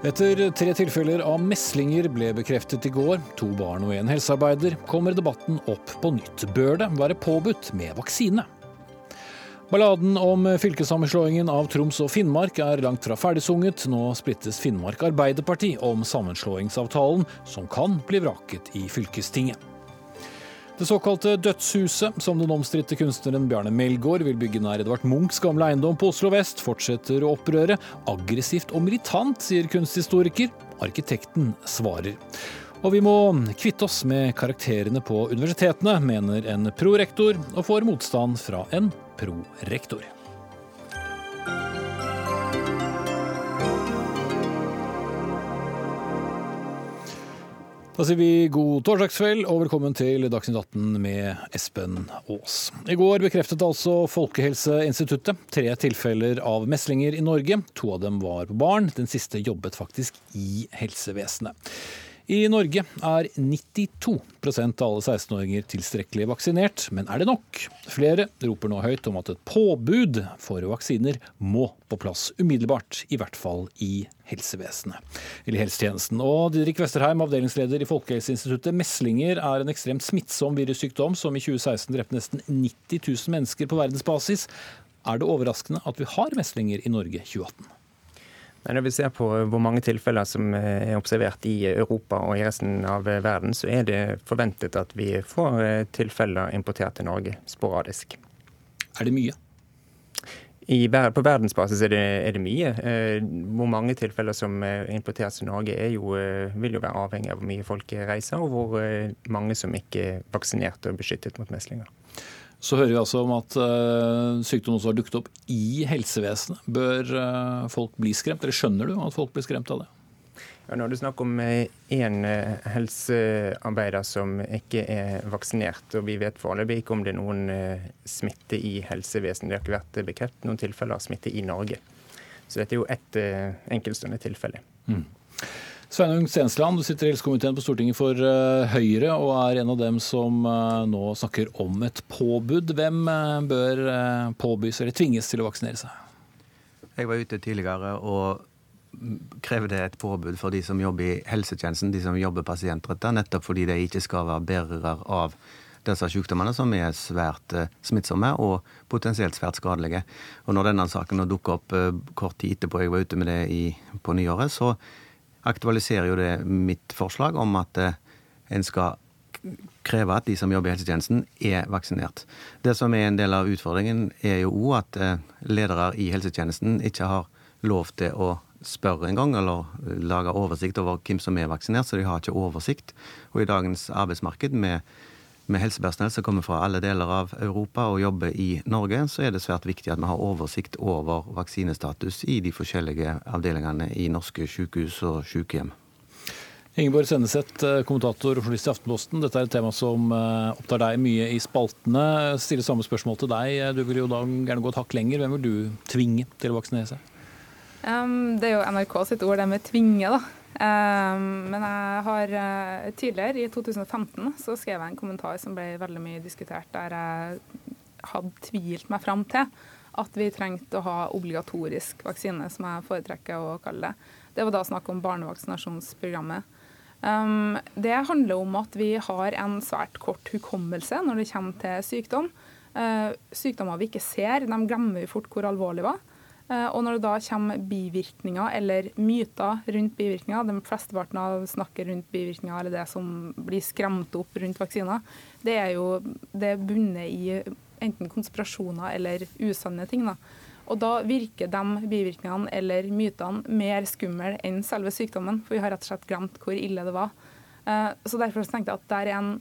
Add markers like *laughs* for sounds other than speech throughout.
Etter tre tilfeller av meslinger ble bekreftet i går, to barn og en helsearbeider, kommer debatten opp på nytt. Bør det være påbudt med vaksine? Balladen om fylkessammenslåingen av Troms og Finnmark er langt fra ferdigsunget. Nå splittes Finnmark Arbeiderparti om sammenslåingsavtalen, som kan bli vraket i fylkestinget. Det såkalte Dødshuset, som den omstridte kunstneren Bjarne Melgaard vil bygge nær Edvard Munchs gamle eiendom på Oslo vest, fortsetter å opprøre. Aggressivt og militant, sier kunsthistoriker. Arkitekten svarer. Og vi må kvitte oss med karakterene på universitetene, mener en prorektor, og får motstand fra en prorektor. Da sier vi god torsdagskveld og velkommen til Dagsnytt 18 med Espen Aas. I går bekreftet altså Folkehelseinstituttet tre tilfeller av meslinger i Norge. To av dem var på barn, den siste jobbet faktisk i helsevesenet. I Norge er 92% av alle 16-åringer tilstrekkelig vaksinert, men er det nok? Flere roper nå høyt om at et påbud for vaksiner må på plass umiddelbart, i hvert fall i helsevesenet, eller helsetjenesten. Og Didrik Westerheim, avdelingsleder i Folkehelseinstituttet. Meslinger er en ekstremt smittsom virussykdom som i 2016 drepte nesten 90 000 mennesker på verdensbasis. Er det overraskende at vi har meslinger i Norge 2018? Når vi ser på hvor mange tilfeller som er observert i Europa og i resten av verden, så er det forventet at vi får eh, tilfeller importert til Norge sporadisk. Er det mye? I, på verdensbasis er det, er det, mye. Eh, hvor mange tilfeller som importeres til Norge er jo, eh, vil jo være avhengig av hvor mye folk reiser, og hvor mange som ikke er vaksinert og beskyttet mot meslinger. Så hører vi altså om at uh, sykdom også har dukket opp i helsevesenet. Bør uh, folk bli skremt, eller skjønner du at folk blir skremt av det? Ja, nå er det snakk om én eh, helsearbeider som ikke er vaksinert. og Vi vet foreløpig ikke om det er noen smitte i helsevesenet. Det har ikke vært bekreftet noen tilfeller av smitte i Norge. Så dette er jo ett enkeltstående tilfelle. Mm. Sveinung Stensland, du sitter i helsekomiteen på Stortinget for uh, Høyre og er en av dem som uh, nå snakker om et påbud. Hvem uh, bør påbys eller tvinges til å vaksinere seg? Jeg var ute tidligere og krevde et påbud for de som jobber i helsetjenesten, de som jobber pasientrettet, nettopp fordi de ikke skal være bærere av disse sykdommene, som er svært smittsomme og potensielt svært skadelige. Og når denne saken dukker opp kort tid etterpå jeg var ute med det i, på nyåret, så aktualiserer jo det mitt forslag om at eh, en skal kreve at de som jobber i helsetjenesten, er vaksinert. Det som er en del av utfordringen, er jo òg at eh, ledere i helsetjenesten ikke har lov til å spørre engang, eller lage oversikt over hvem som er vaksinert, så de har ikke oversikt. Og i dagens arbeidsmarked med med helsepersonell som kommer fra alle deler av Europa og jobber i Norge, så er det svært viktig at vi har oversikt over vaksinestatus i de forskjellige avdelingene i norske sykehus og sykehjem. Ingeborg Senneset, eh, kommentator og journalist i Aftenposten. Dette er et tema som eh, opptar deg mye i spaltene. Stiller samme spørsmål til deg. Du vil jo da gjerne gå et hakk lenger. Hvem vil du tvinge til å vaksinere seg? Um, det er jo NRK sitt ord, det med tvinge. da. Ehm, men jeg har eh, tidligere, i 2015, så skrev jeg en kommentar som ble veldig mye diskutert, der jeg hadde tvilt meg fram til at vi trengte å ha obligatorisk vaksine, som jeg foretrekker å kalle det. Det var da snakk om barnevaksinasjonsprogrammet. Um, det handler om at vi har en svært kort hukommelse når det kommer til sykdom. Uh, sykdommer vi ikke ser, de glemmer vi fort hvor alvorlig var. Eh, og når det da kommer bivirkninger eller myter rundt bivirkninger, de flesteparten av snakket rundt bivirkninger eller det som blir skremt opp rundt vaksiner, det er jo det er bundet i enten konspirasjoner eller usanne ting. da. Og da virker de bivirkningene eller mytene mer skumle enn selve sykdommen, for vi har rett og slett glemt hvor ille det var. Eh, så derfor tenkte jeg at er en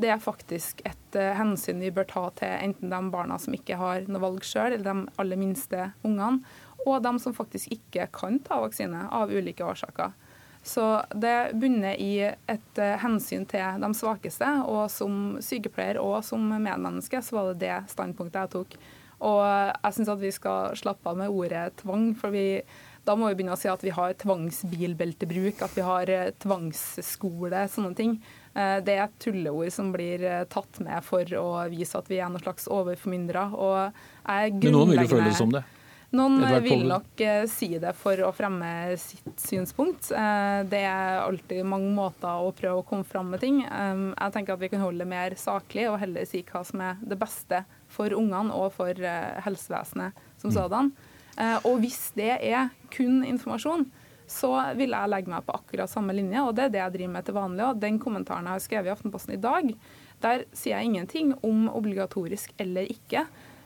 det er faktisk et uh, hensyn vi bør ta til enten de barna som ikke har noe valg sjøl, eller de aller minste ungene, og de som faktisk ikke kan ta vaksine av ulike årsaker. Så det bunner i et uh, hensyn til de svakeste, og som sykepleier og som medmenneske så var det det standpunktet jeg tok. Og jeg syns at vi skal slappe av med ordet tvang, for vi, da må vi begynne å si at vi har tvangsbilbeltebruk, at vi har eh, tvangsskole, sånne ting. Eh, det er et tulleord som blir eh, tatt med for å vise at vi er noen slags overformyndere. Men noen vil jo føle det som det? Noen vil nok eh, si det for å fremme sitt synspunkt. Eh, det er alltid mange måter å prøve å komme fram med ting. Eh, jeg tenker at vi kan holde det mer saklig og heller si hva som er det beste for ungene og for helsevesenet som mm. sådan. Og hvis det er kun informasjon, så vil jeg legge meg på akkurat samme linje, og det er det jeg driver med til vanlig. Og den kommentaren jeg har skrevet i Aftenposten i dag, der sier jeg ingenting om obligatorisk eller ikke.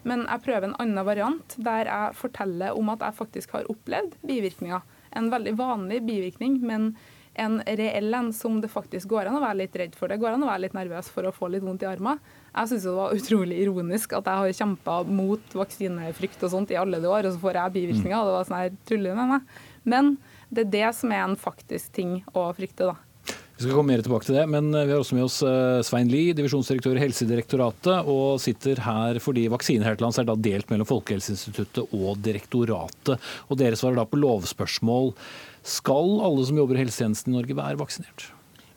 Men jeg prøver en annen variant der jeg forteller om at jeg faktisk har opplevd bivirkninger. En veldig vanlig bivirkning, men en reell en som det faktisk går an å være litt redd for. Det går an å være litt nervøs for å få litt vondt i armene. Jeg syns det var utrolig ironisk at jeg har kjempa mot vaksinefrykt og sånt i alle de år, og så får jeg bivirkninger. Det var sånn her tuller med meg. Men det er det som er en faktisk ting å frykte, da. Skal komme mer tilbake til det, men eh, vi har også med oss eh, Svein Lie, divisjonsdirektør i Helsedirektoratet, og sitter her fordi vaksiner her til lands er da delt mellom Folkehelseinstituttet og direktoratet. Og dere svarer da på lovspørsmål. Skal alle som jobber i helsetjenesten i Norge være vaksinert?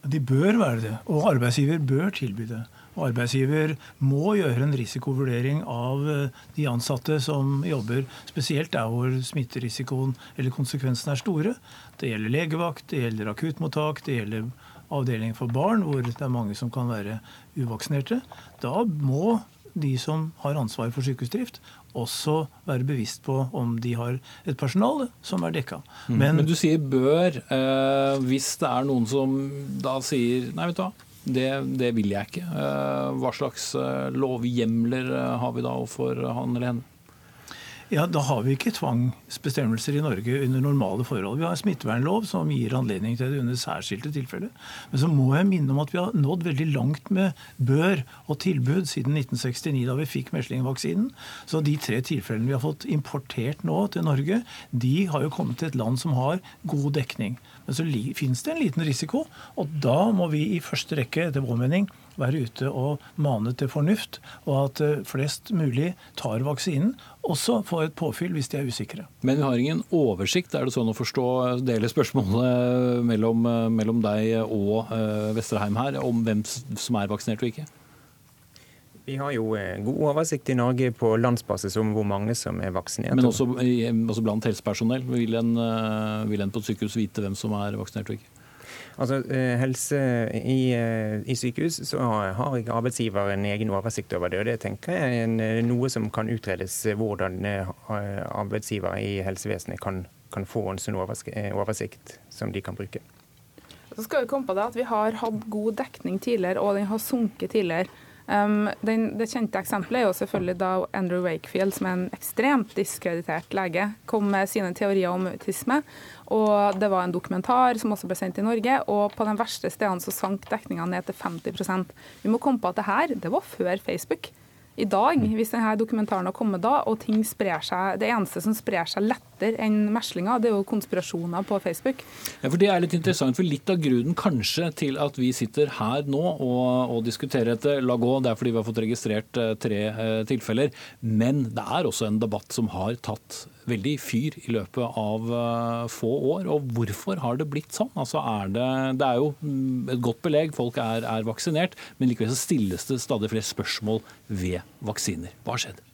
De bør være det, og arbeidsgiver bør tilby det. Og arbeidsgiver må gjøre en risikovurdering av eh, de ansatte som jobber, spesielt der hvor smitterisikoen eller konsekvensene er store. Det gjelder legevakt, det gjelder akuttmottak, det gjelder avdeling for barn, hvor det er mange som kan være uvaksinerte. Da må de som har ansvar for sykehusdrift, også være bevisst på om de har et personale som er dekka. Mm. Men, Men, du sier bør. Eh, hvis det er noen som da sier nei, vet du hva, det, det vil jeg ikke. Eh, hva slags eh, lovhjemler eh, har vi da overfor han eller henne? Ja, Da har vi ikke tvangsbestemmelser i Norge under normale forhold. Vi har en smittevernlov som gir anledning til det under særskilte tilfeller. Men så må jeg minne om at vi har nådd veldig langt med bør og tilbud siden 1969, da vi fikk meslingvaksinen. Så de tre tilfellene vi har fått importert nå til Norge, de har jo kommet til et land som har god dekning. Men så finnes det en liten risiko, og da må vi i første rekke, etter vår mening, være ute og mane til fornuft, og at eh, flest mulig tar vaksinen. Også får et påfyll hvis de er usikre. Men vi har ingen oversikt, er det sånn å forstå? Deler spørsmålet mellom, mellom deg og uh, Vesterheim her om hvem som er vaksinert og ikke? Vi har jo eh, god oversikt i Norge på landsbasis om hvor mange som er vaksinert. Men også, også blant helsepersonell? Vil en, vil en på et sykehus vite hvem som er vaksinert og ikke? Altså, eh, helse i, eh, i, sykehus så har ikke arbeidsgiver en egen oversikt over det. og Det tenker jeg er eh, noe som kan utredes, hvordan arbeidsgiver i helsevesenet kan, kan få en sånn oversikt som de kan bruke. Så skal Vi komme på det at vi har hatt god dekning tidligere, og den har sunket tidligere. Um, den, det kjente eksempelet er jo selvfølgelig da Andrew Wakefield, som er en ekstremt diskreditert lege, kom med sine teorier om autisme. Og det var en dokumentar som også ble sendt i Norge, og på de verste stedene så sank dekninga ned til 50% Vi må komme på at det her, det var før Facebook i dag, hvis denne dokumentaren har kommet da, og ting sprer seg Det eneste som sprer seg lettere enn meslinger, det er jo konspirasjoner på Facebook. Ja, for Det er litt interessant, for litt av grunnen kanskje til at vi sitter her nå og, og diskuterer dette, la gå, det er fordi vi har fått registrert eh, tre eh, tilfeller. Men det er også en debatt som har tatt veldig fyr i løpet av uh, få år. Og hvorfor har det blitt sånn? Altså er det, det, er jo mm, et godt belegg, folk er, er vaksinert, men likevel så stilles det stadig flere spørsmål ved vaksiner. Hva har skjedd?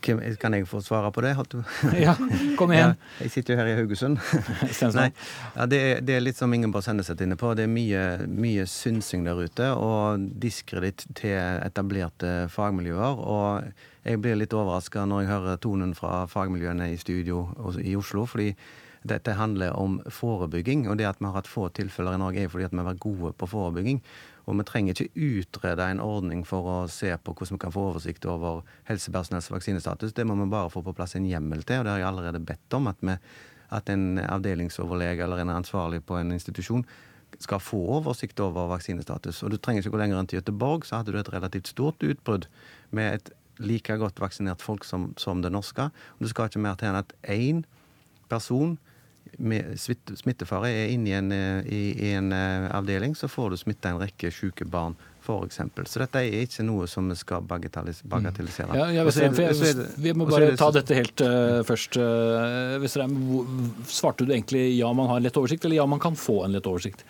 Kan jeg få svare på det? *laughs* ja, kom igjen. Ja, jeg sitter jo her i Haugesund. *laughs* Nei, ja, det, er, det, er, litt som Ingeborg Senneset inne på. Det er mye, mye synsing der ute, og diskreditt til etablerte fagmiljøer. og jeg blir litt overraska når jeg hører tonen fra fagmiljøene i studio i Oslo. fordi dette handler om forebygging. Og det at vi har hatt få tilfeller i Norge, er fordi at vi har vært gode på forebygging. Og vi trenger ikke utrede en ordning for å se på hvordan vi kan få oversikt over helsepersonells vaksinestatus. Det må vi bare få på plass en hjemmel til, og det har jeg allerede bedt om. At, vi, at en avdelingsoverlege eller en ansvarlig på en institusjon skal få oversikt over vaksinestatus. Og du trenger ikke gå lenger enn til Gøteborg, så hadde du et relativt stort utbrudd med et like godt vaksinert folk som, som det norske. Og du skal ikke mer til enn at én person smittefare er inne i en, eh, i, en uh, avdeling, så får du smitta en rekke syke barn. For eksempel. så dette er ikke noe som vi skal bagatellisere. Mm. Ja, jeg jeg, jeg, vi må bare ta dette helt uh, først. Uh, Vesterheim, svarte du egentlig ja, man har en lett oversikt, eller ja, man kan få en lett oversikt?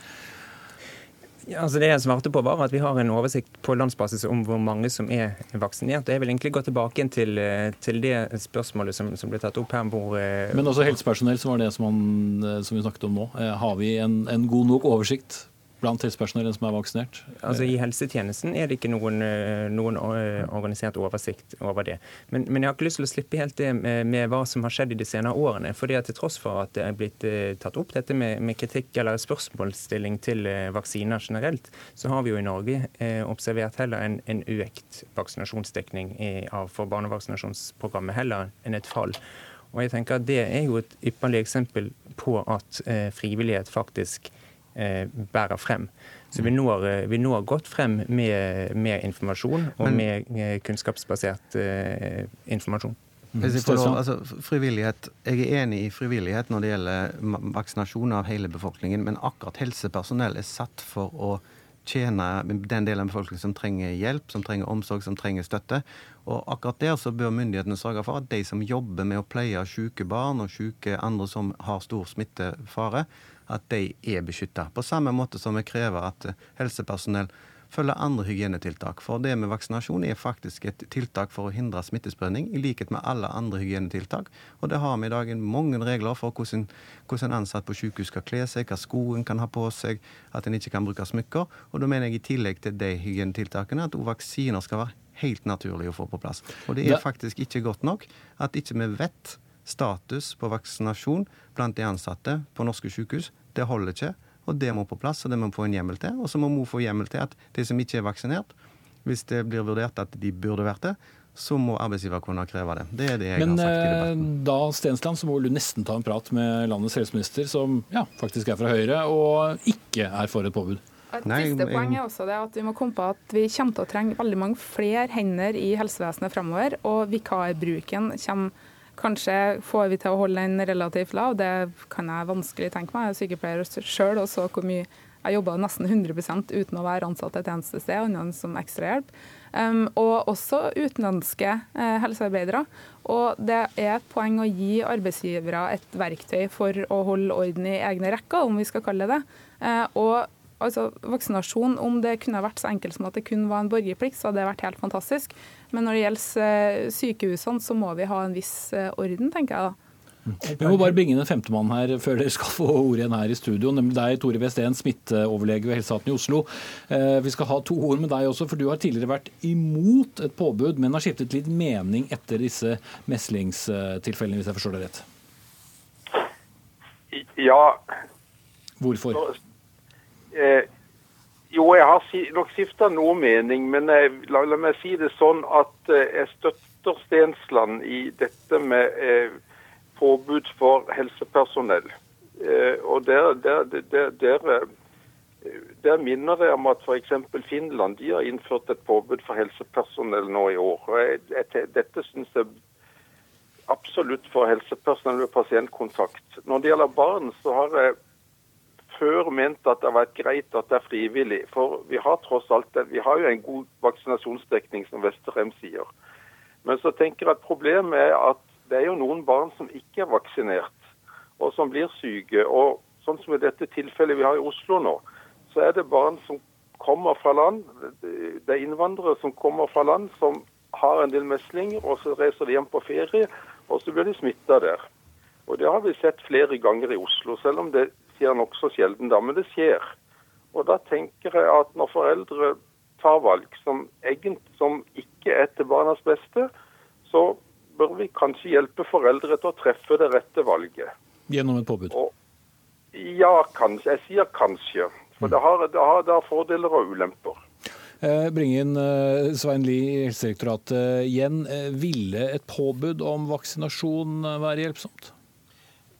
Ja, altså det jeg svarte på var at Vi har en oversikt på landsbasis om hvor mange som er vaksinert. og Jeg vil egentlig gå tilbake til, eh, til det spørsmålet som, som, ble tatt opp her. Hvor, eh, Men også helsepersonell, som var det som, han, som vi snakket om nå. Har vi en, en god nok oversikt blant helsepersonell som er vaksinert? Altså I helsetjenesten er det ikke noen, eh, noen eh, organisert oversikt over det. Men, men, jeg har ikke lyst til å slippe helt det med, med, hva som har skjedd i de senere årene. fordi at Til tross for at det er blitt eh, tatt opp dette med, med kritikk eller spørsmålsstilling til vaksiner generelt, så har vi jo i Norge observert heller en, en økt vaksinasjonsdekning i, av, for barnevaksinasjonsprogrammet heller enn et fall. Og jeg tenker at Det er jo et ypperlig eksempel på at eh, frivillighet faktisk bærer frem. Så vi når, eh, vi når godt frem med, med informasjon og Men, med eh, kunnskapsbasert uh, informasjon. Lov, altså, frivillighet, Jeg er enig i frivillighet når det gjelder vaksinasjon av hele befolkningen, men akkurat helsepersonell er satt for å tjene den delen av befolkningen som trenger hjelp, som trenger omsorg, som trenger støtte. Og akkurat der så bør myndighetene sørge for at de som jobber med å pleie syke barn og syke andre som har stor smittefare, at de er beskytta. På samme måte som vi krever at helsepersonell følger andre hygienetiltak. For det med vaksinasjon er faktisk et tiltak for å hindre smittespredning, i likhet med alle andre hygienetiltak. Og det har vi i dag mange regler for hvordan, hvordan ansatt på sykehus skal kle seg, hva skoen kan ha på seg, at en ikke kan bruke smykker. Og da mener jeg i tillegg til de hygienetiltakene at vaksiner skal være helt naturlig å få på plass. Og det er faktisk ikke godt nok at ikke vi vet status på vaksinasjon blant de ansatte på norske sykehus. Det holder ikke, og det må på plass, og det må vi få en hjemmel til. Og så må vi få hjemmel til at de som ikke er vaksinert, hvis det blir vurdert at de burde vært det, så må arbeidsgiver kunne kreve det. Det er det jeg Men, har sagt i debatten. Men eh, da Stensland, så må du nesten ta en prat med landets helseminister, som ja, faktisk er fra Høyre, og ikke er for et påbud. Et Nei, siste jeg... poeng er også det at vi må komme på at vi kommer til å trenge veldig mange flere hender i helsevesenet fremover, og vikarbruken kommer Kanskje får vi til å holde den relativt lav, det kan jeg vanskelig tenke meg. Jeg er sykepleier sjøl og så hvor mye jeg jobba nesten 100 uten å være ansatt et eneste sted, annet enn som ekstrahjelp. Um, og også utenlandske uh, helsearbeidere. Og det er et poeng å gi arbeidsgivere et verktøy for å holde orden i egne rekker, om vi skal kalle det. Uh, og altså, vaksinasjon, om det kunne vært så enkelt som at det kun var en borgerplikt, så hadde det vært helt fantastisk. Men når det gjelder eh, sykehusene, så må vi ha en viss eh, orden, tenker jeg da. Vi må bare bringe inn en femtemann her før dere skal få ordet igjen her i studio. nemlig deg, Tore Westeen, smitteoverlege ved Helseaten i Oslo. Eh, vi skal ha to ord med deg også, for du har tidligere vært imot et påbud, men har skiftet litt mening etter disse meslingstilfellene, hvis jeg forstår det rett? Ja. Hvorfor? Eh, jo, jeg har nok skifta noe mening, men jeg, la, la, meg si det sånn at eh, jeg støtter Stensland i dette med eh, påbud for helsepersonell. Eh, og der, der, der, der, eh, der minner jeg om at f.eks. Finland de har innført et påbud for helsepersonell nå i år. Og jeg, jeg, dette syns jeg absolutt for helsepersonell ved pasientkontakt. Når det gjelder barn, så har jeg før ment at det har vært greit at det er frivillig. For vi har tross alt vi har jo en god vaksinasjonsdekning, som Vesterheim sier. Men så tenker jeg at problemet er at det er jo noen barn som ikke er vaksinert, og som blir syke. Og sånn som i dette tilfellet vi har i Oslo nå, så er det barn som kommer fra land, det er innvandrere som kommer fra land som har en del meslinger, og så reiser de hjem på ferie, og så blir de smitta der. Og Det har vi sett flere ganger i Oslo, selv om det skjer nokså sjelden da, men det skjer. Og da tenker jeg at når foreldre tar valg som, som ikke er til barnas beste, så bør vi kanskje hjelpe foreldre til å treffe det rette valget. Gjennom et påbud? Og, ja, kanskje. Jeg sier kanskje. For det har, det har, det har fordeler og ulemper. Eh, bringe inn eh, Svein Lie i Helsedirektoratet igjen. Eh, ville et påbud om vaksinasjon være hjelpsomt?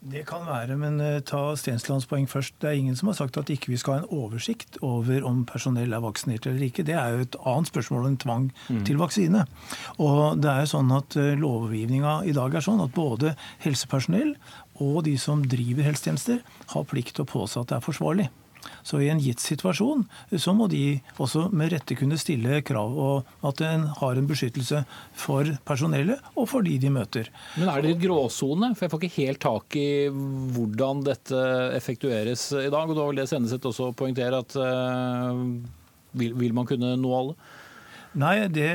Det kan være, men eh, ta Stenslands poeng først. Det er ingen som har sagt at ikke vi skal ha en oversikt over om personell er vaksinert eller ikke. Det er jo et annet spørsmål enn tvang mm. til vaksine. Og det er jo sånn at eh, Lovgivninga i dag er sånn at både helsepersonell og de som driver helsetjenester, har plikt til å påse at det er forsvarlig. Så i en gitt situasjon så må de også med rette kunne stille krav og at en har en beskyttelse for personellet og for de de møter. Men er det litt gråsone? For jeg får ikke helt tak i hvordan dette effektueres i dag. Og da vil det Senneset også poengtere at uh, vil, vil man kunne nå alle? Nei, det,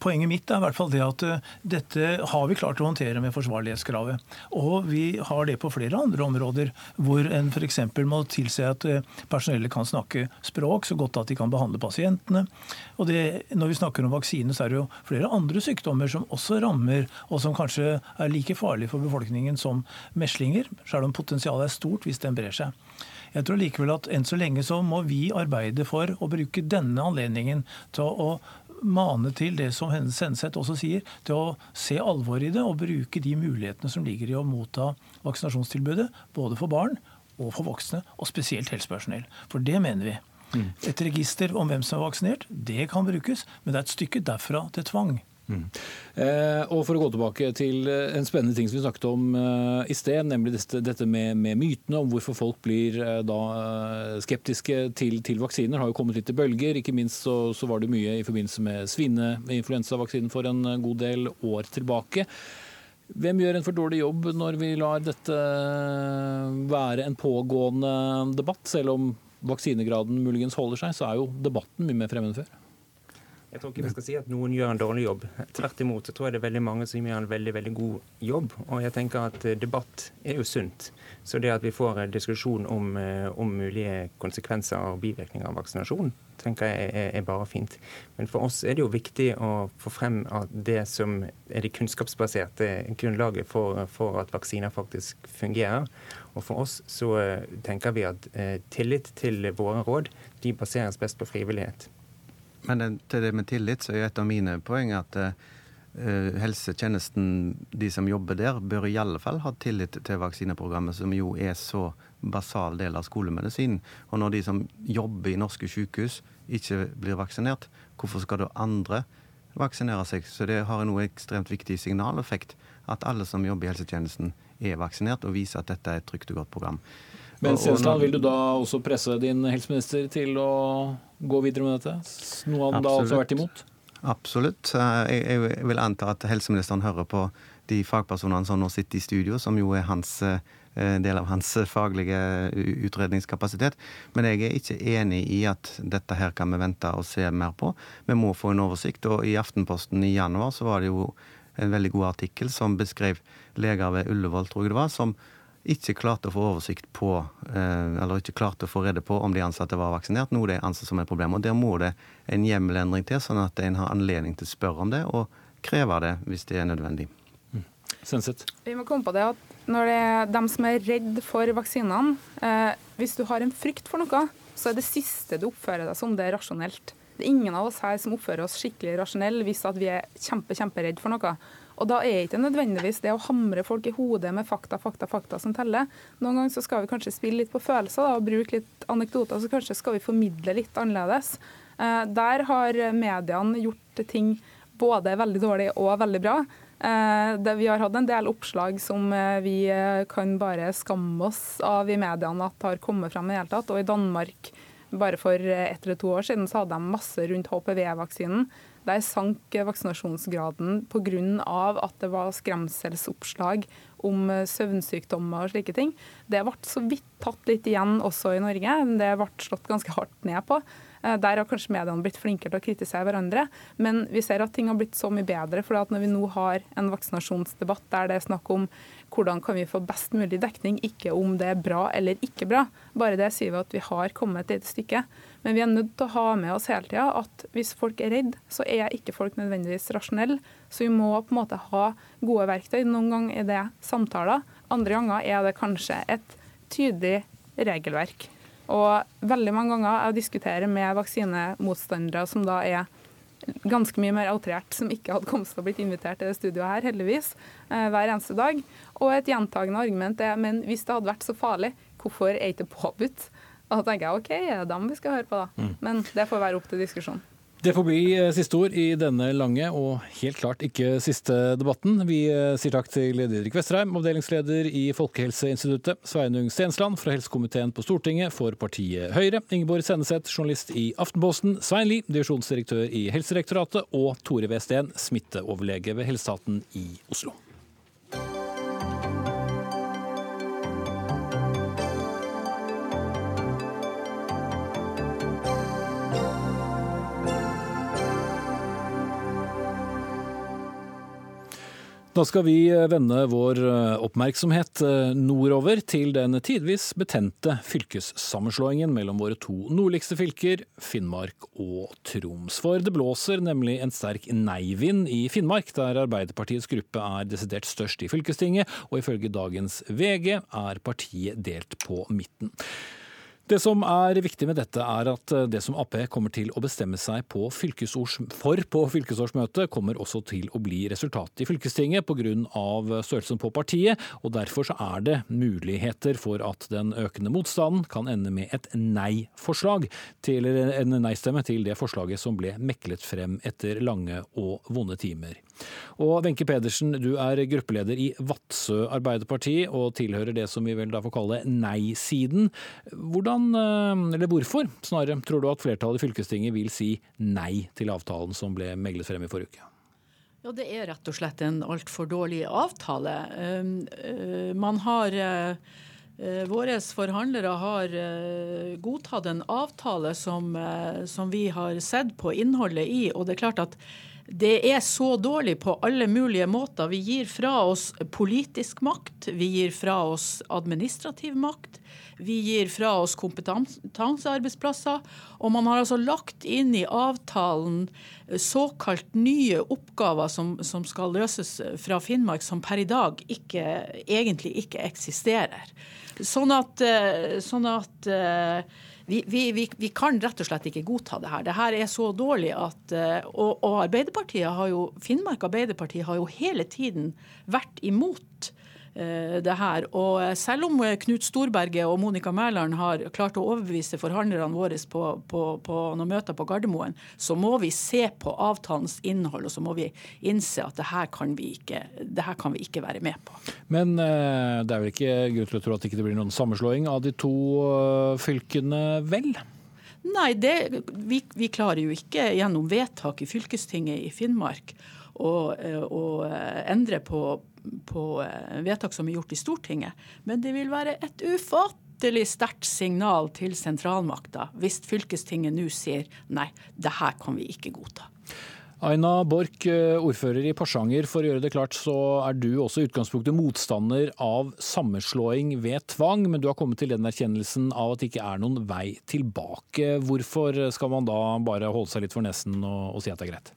Poenget mitt er i hvert fall det at uh, dette har vi klart å håndtere med forsvarlighetskravet. Og vi har det på flere andre områder, hvor en f.eks. må tilse at uh, personellet kan snakke språk så godt at de kan behandle pasientene. Og det, Når vi snakker om vaksine, så er det jo flere andre sykdommer som også rammer, og som kanskje er like farlige for befolkningen som meslinger, selv om potensialet er stort hvis den brer seg. Jeg tror likevel at enn så lenge så må vi arbeide for å bruke denne anledningen til å mane til det som Senseth også sier, til å se alvor i det og bruke de mulighetene som ligger i å motta vaksinasjonstilbudet, både for barn og for voksne, og spesielt helsepersonell. For det mener vi. Mm. Et register om hvem som er vaksinert, det kan brukes, men det er et stykke derfra til tvang. Mm. Eh, og For å gå tilbake til eh, en spennende ting som vi snakket om eh, i sted, nemlig dette, med, med, mytene om hvorfor folk blir da skeptiske til, til, vaksiner, har jo kommet litt i bølger. Ikke minst så, så var det mye i forbindelse med svineinfluensavaksinen for en god del år tilbake. Hvem gjør en for dårlig jobb når vi lar dette være en pågående debatt? Selv om vaksinegraden muligens holder seg, så er jo debatten mye mer fremmed før. Jeg tror ikke vi skal si at noen gjør en dårlig jobb. Tvert imot så tror jeg det er veldig mange som gjør en veldig veldig god jobb. Og jeg tenker at eh, debatt er jo sunt. Så det at vi får en diskusjon om, eh, om mulige konsekvenser og bivirkninger av vaksinasjon, tenker jeg er, er, bare fint. Men for oss er det jo viktig å få frem at det som er det kunnskapsbaserte grunnlaget for, for at vaksiner faktisk fungerer. Og for oss så eh, tenker vi at eh, tillit til våre råd de baseres best på frivillighet. Men til det med tillit, så er et av mine poeng at uh, helsetjenesten, de som jobber der, bør i alle fall ha tillit til vaksineprogrammet, som jo er så basal del av skolemedisinen. Og når de som jobber i norske sykehus, ikke blir vaksinert, hvorfor skal da andre vaksinere seg? Så det har en ekstremt viktig signaleffekt at alle som jobber i helsetjenesten, er vaksinert, og viser at dette er et trygt og godt program. Men Stensland, vil du da også presse din helseminister til å gå videre med dette? Noe han Absolutt. da altså har vært imot? Absolutt. Jeg, vil anta at helseministeren hører på de fagpersonene som nå sitter i studio, som jo er hans, eh, del av hans faglige utredningskapasitet. Men jeg er ikke enig i at dette her kan vi vente og se mer på. Vi må få en oversikt. Og i Aftenposten i januar så var det jo en veldig god artikkel som beskrev leger ved Ullevål, tror jeg det var, som ikke klarte å få oversikt på, eh, eller ikke klarte å få rede på om de ansatte var vaksinert, noe de anser som et problem. Og Der må det en hjemmelendring til, sånn at en har anledning til å spørre om det, og kreve det hvis det er nødvendig. Mm. Vi må komme på det at når det er dem som er redd for vaksinene eh, Hvis du har en frykt for noe, så er det siste du oppfører deg som, det er rasjonelt. Det er ingen av oss her som oppfører oss skikkelig rasjonell hvis at vi er kjempe, kjemperedd for noe. Og da er ikke nødvendigvis det å hamre folk i hodet med fakta, fakta, fakta som teller. Noen ganger så skal vi kanskje spille litt på følelser da, og bruke litt anekdoter, så kanskje skal vi formidle litt annerledes. Eh, der har mediene gjort ting både veldig dårlig og veldig bra. Eh, det, vi har hatt en del oppslag som eh, vi eh, kan bare skamme oss av i mediene at har kommet frem i det hele tatt. Og i Danmark bare for ett eller to år siden så hadde de masse rundt HPV-vaksinen. Der sank vaksinasjonsgraden pga. at det var skremselsoppslag om eh, søvnsykdommer og slike ting. Det ble så vidt tatt litt igjen også i Norge. Det ble slått ganske hardt ned på. Eh, der har kanskje mediene blitt flinkere til å kritisere hverandre. Men vi ser at ting har blitt så mye bedre. for når vi nå har en vaksinasjonsdebatt der det er snakk om hvordan kan vi få best mulig dekning, ikke om det er bra eller ikke bra. Bare det sier vi at vi har kommet et stykke. Men vi er nødt til å ha med oss hele tida at hvis folk er redd, så er ikke folk nødvendigvis rasjonelle. Så vi må på en måte ha gode verktøy. Noen ganger er det samtaler, andre ganger er det kanskje et tydelig regelverk. Og veldig mange ganger jeg diskuterer med vaksinemotstandere som da er ganske mye mer outrert, som ikke hadde kommet til å blitt invitert til det studioet her, heldigvis, eh, hver eneste dag. Og et gjentagende argument er men hvis det hadde vært så farlig, hvorfor er det ikke påbudt? Og da tenker jeg OK, det er dem vi skal høre på, da. Mm. Men det får være opp til diskusjon. Det får bli eh, siste ord i denne lange og helt klart ikke siste debatten. Vi eh, sier takk til Didrik Vesterheim, avdelingsleder i Folkehelseinstituttet, Sveinung Stensland fra helsekomiteen på Stortinget for partiet Høyre, Ingeborg Senneset, journalist i Aftenposten, Svein Lie, divisjonsdirektør i Helsedirektoratet, og Tore Westeen, smitteoverlege ved Helsestaten i Oslo. Da skal vi eh, vende vår eh, oppmerksomhet eh, nordover til den tidvis betente fylkessammenslåingen mellom våre to nordligste fylker, Finnmark og Troms. For det blåser nemlig en sterk nei-vind i Finnmark, der Arbeiderpartiets gruppe er desidert størst i fylkestinget, og ifølge dagens VG er partiet delt på midten. Det som er viktig med dette, er at eh, det som Ap kommer til å bestemme seg på for på fylkesårsmøtet, kommer også til å bli resultatet i fylkestinget pga. størrelsen på partiet. og Derfor er det muligheter for at den økende motstanden kan ende med et nei-forslag, eller en nei-stemme til det forslaget som ble meklet frem etter lange og vonde timer. Og Wenche Pedersen, du er gruppeleder i Vadsø Arbeiderparti og tilhører det som vi vel da får kalle nei-siden. Hvordan, eh, eller hvorfor snarere, tror du at flertallet i fylkestinget vil si nei til avtalen som ble meglet frem i forrige uke? Ja, Det er rett og slett en altfor dårlig avtale. Eh, man har eh, Våre forhandlere har godtatt en avtale som, som vi har sett på innholdet i. og det er klart at det er så dårlig på alle mulige måter. Vi gir fra oss politisk makt, vi gir fra oss administrativ makt, vi gir fra oss kompetansearbeidsplasser. Og man har altså lagt inn i avtalen såkalt nye oppgaver som, som skal løses fra Finnmark, som per i dag ikke, egentlig ikke eksisterer. Sånn at, eh, sånn at eh, vi, vi, vi, kan rett og slett ikke godta det her. Det her er så dårlig at eh, Og, og Arbeiderpartiet har jo, Finnmark Arbeiderparti har jo hele tiden vært imot det her. Og selv om Knut Storberget og Monica Mæland har klart å overbevise forhandlerne våre på, på, på noen møter på Gardermoen, så må vi se på avtalens innhold og så må vi innse at det her kan vi ikke, det her kan vi ikke være med på. Men eh, det er vel ikke grunn til å tro at det ikke blir noen sammenslåing av de to eh, fylkene, vel? Nei, det, vi, vi, klarer jo ikke gjennom vedtak i fylkestinget i Finnmark å endre på, på eh, vedtak som er gjort i Stortinget. Men det vil være et ufattelig sterkt signal til sentralmakta hvis fylkestinget nå sier nei, det her kan vi ikke godta. Aina Borch, eh, ordfører i Porsanger. For å gjøre det klart, så er du også i utgangspunktet motstander av sammenslåing ved tvang, men du har kommet til den erkjennelsen av at det ikke er noen vei tilbake. Hvorfor skal man da bare holde seg litt for nesen og, og si at det er greit?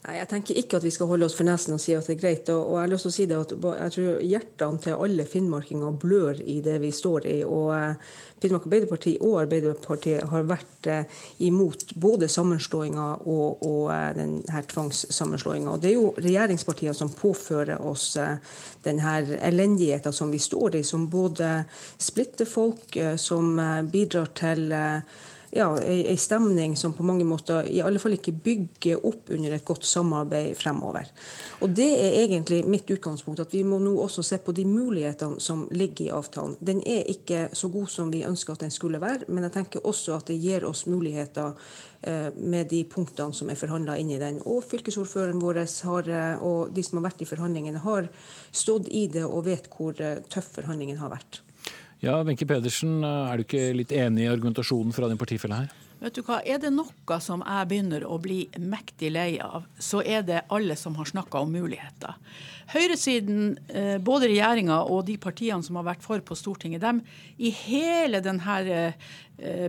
Nei, Jeg tenker ikke at vi skal holde oss for nesen og si at det er greit. Og, og jeg har lyst til å si det at jeg tror hjertene til alle finnmarkinger blør i det vi står i. og eh, Finnmark Arbeiderparti og Arbeiderpartiet har vært eh, imot både sammenslåinga og, og eh, denne tvangssammenslåinga. Det er jo regjeringspartiene som påfører oss eh, denne elendigheten som vi står i, som både splitter folk, eh, som eh, bidrar til ja, ei, stemning som på mange måter i alle fall ikke bygger opp under et godt samarbeid fremover. Og Det er egentlig mitt utgangspunkt, at vi må nå også se på de mulighetene som ligger i avtalen. Den er ikke så god som vi ønsker at den skulle være, men jeg tenker også at det gir oss muligheter eh, med de punktene som er forhandla inn i den. Og fylkesordføreren vår har, og de som har vært i forhandlingene, har stått i det og vet hvor eh, tøff forhandlingen har vært. Ja, Wenche Pedersen, er du ikke litt enig i argumentasjonen fra din partifelle her? Vet du hva, Er det noe som jeg begynner å bli mektig lei av, så er det alle som har snakka om muligheter. Høyresiden, eh, både regjeringa og de partiene som har vært for på Stortinget, dem i hele denne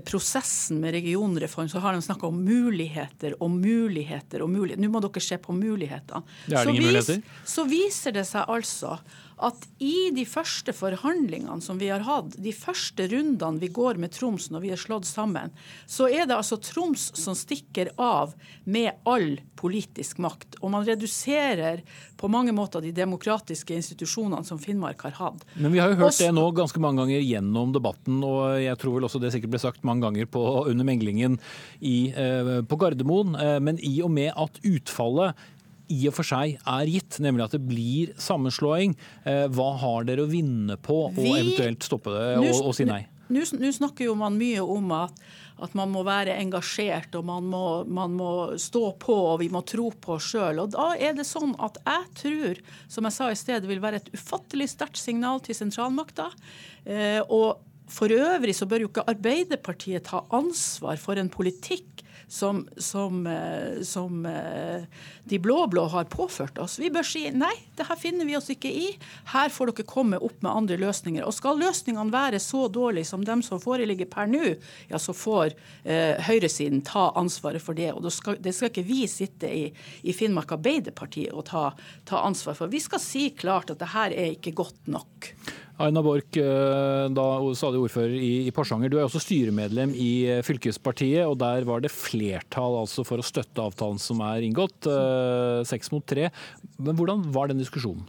prosessen med regionreform, så har de snakka om muligheter og muligheter og muligheter. Nå må dere se på mulighetene. Ingen muligheter? Så viser det seg altså at i de første forhandlingene som vi har hatt, de første rundene vi går med Troms når vi er slått sammen, så er det altså Troms som stikker av med all politisk makt. Og man reduserer på mange måter de demokratiske institusjonene som Finnmark har hatt. Men vi har jo hørt Også- det nå ganske mange ganger gjennom debatten, og jeg tror vel også det sikkert ble sagt mange ganger på, under meglingen i, eh, på Gardermoen. Eh, men i og med at utfallet i og for seg er gitt, nemlig at det blir sammenslåing, eh, hva har dere å vinne på å Vi- eventuelt stoppe det og, og si nei? Nå snakker jo man mye om at, at man må være engasjert og man må, man må stå på og vi må tro på oss sjøl. Da er det sånn at jeg tror, som jeg sa i sted, det vil være et ufattelig sterkt signal til sentralmakta. Eh, og for øvrig så bør jo ikke Arbeiderpartiet ta ansvar for en politikk som, som, eh, som eh, de blå-blå har påført oss. Vi bør si nei, det her finner vi oss ikke i. Her får dere komme opp med andre løsninger. Og skal løsningene være så dårlige som dem som foreligger per nå, ja, så får eh, høyresiden ta ansvaret for det. Og det skal, det skal ikke vi sitte i, i Finnmark Arbeiderparti og ta, ta ansvar for. Vi skal si klart at det her er ikke godt nok. Aina Borch, eh, da stadig ordfører i, i Porsanger. Du er også styremedlem i eh, fylkespartiet, og der var det flertall altså for å støtte avtalen som er inngått, eh, seks mot tre. Men hvordan var den diskusjonen?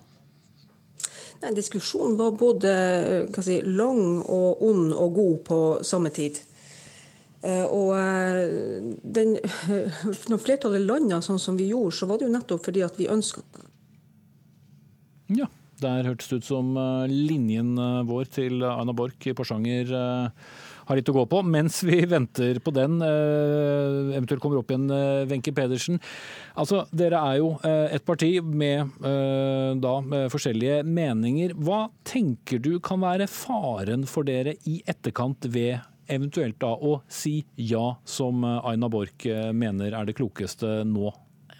Nei, diskusjonen var både si, lang og ond og god på samme tid. Og den, *laughs* når flertallet landa sånn som vi gjorde, så var det jo nettopp fordi at vi ønska Ja, der hørtes det ut som eh, linjen eh, vår til Aina Borch i Porsanger eh, har litt å gå på. Mens vi *laughs* venter på den, eh, eventuelt kommer opp igjen eh, Wenche Pedersen. Altså, Dere er jo eh, et parti med, eh, da, med forskjellige meninger. Hva tenker du kan være faren for dere i etterkant ved eventuelt da å si ja, som eh, Aina Borch eh, mener er det klokeste nå?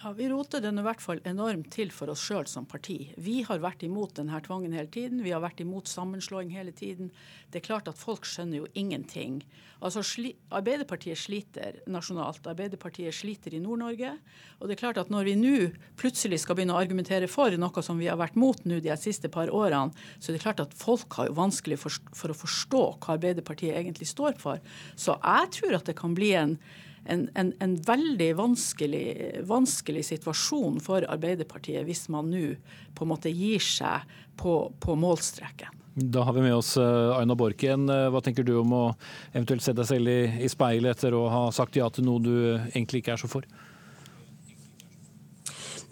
Ja, Vi roter den i hvert fall enormt til for oss sjøl som parti. Vi har vært imot denne tvangen hele tiden. Vi har vært imot sammenslåing hele tiden. Det er klart at folk skjønner jo ingenting. Altså, sli Arbeiderpartiet sliter nasjonalt. Arbeiderpartiet sliter i Nord-Norge. Og det er klart at når vi nå plutselig skal begynne å argumentere for noe som vi har vært mot nå de siste par årene, så er det klart at folk har jo vanskelig for, for å forstå hva Arbeiderpartiet egentlig står for. Så jeg tror at det kan bli en en, en, en veldig vanskelig, vanskelig situasjon for Arbeiderpartiet hvis man nå på en måte gir seg på, på målstreken. Da har vi med oss eh, Aina Borken. Eh, Hva tenker du om å eventuelt se deg selv i, i speilet etter å ha sagt ja til noe du egentlig ikke er så for?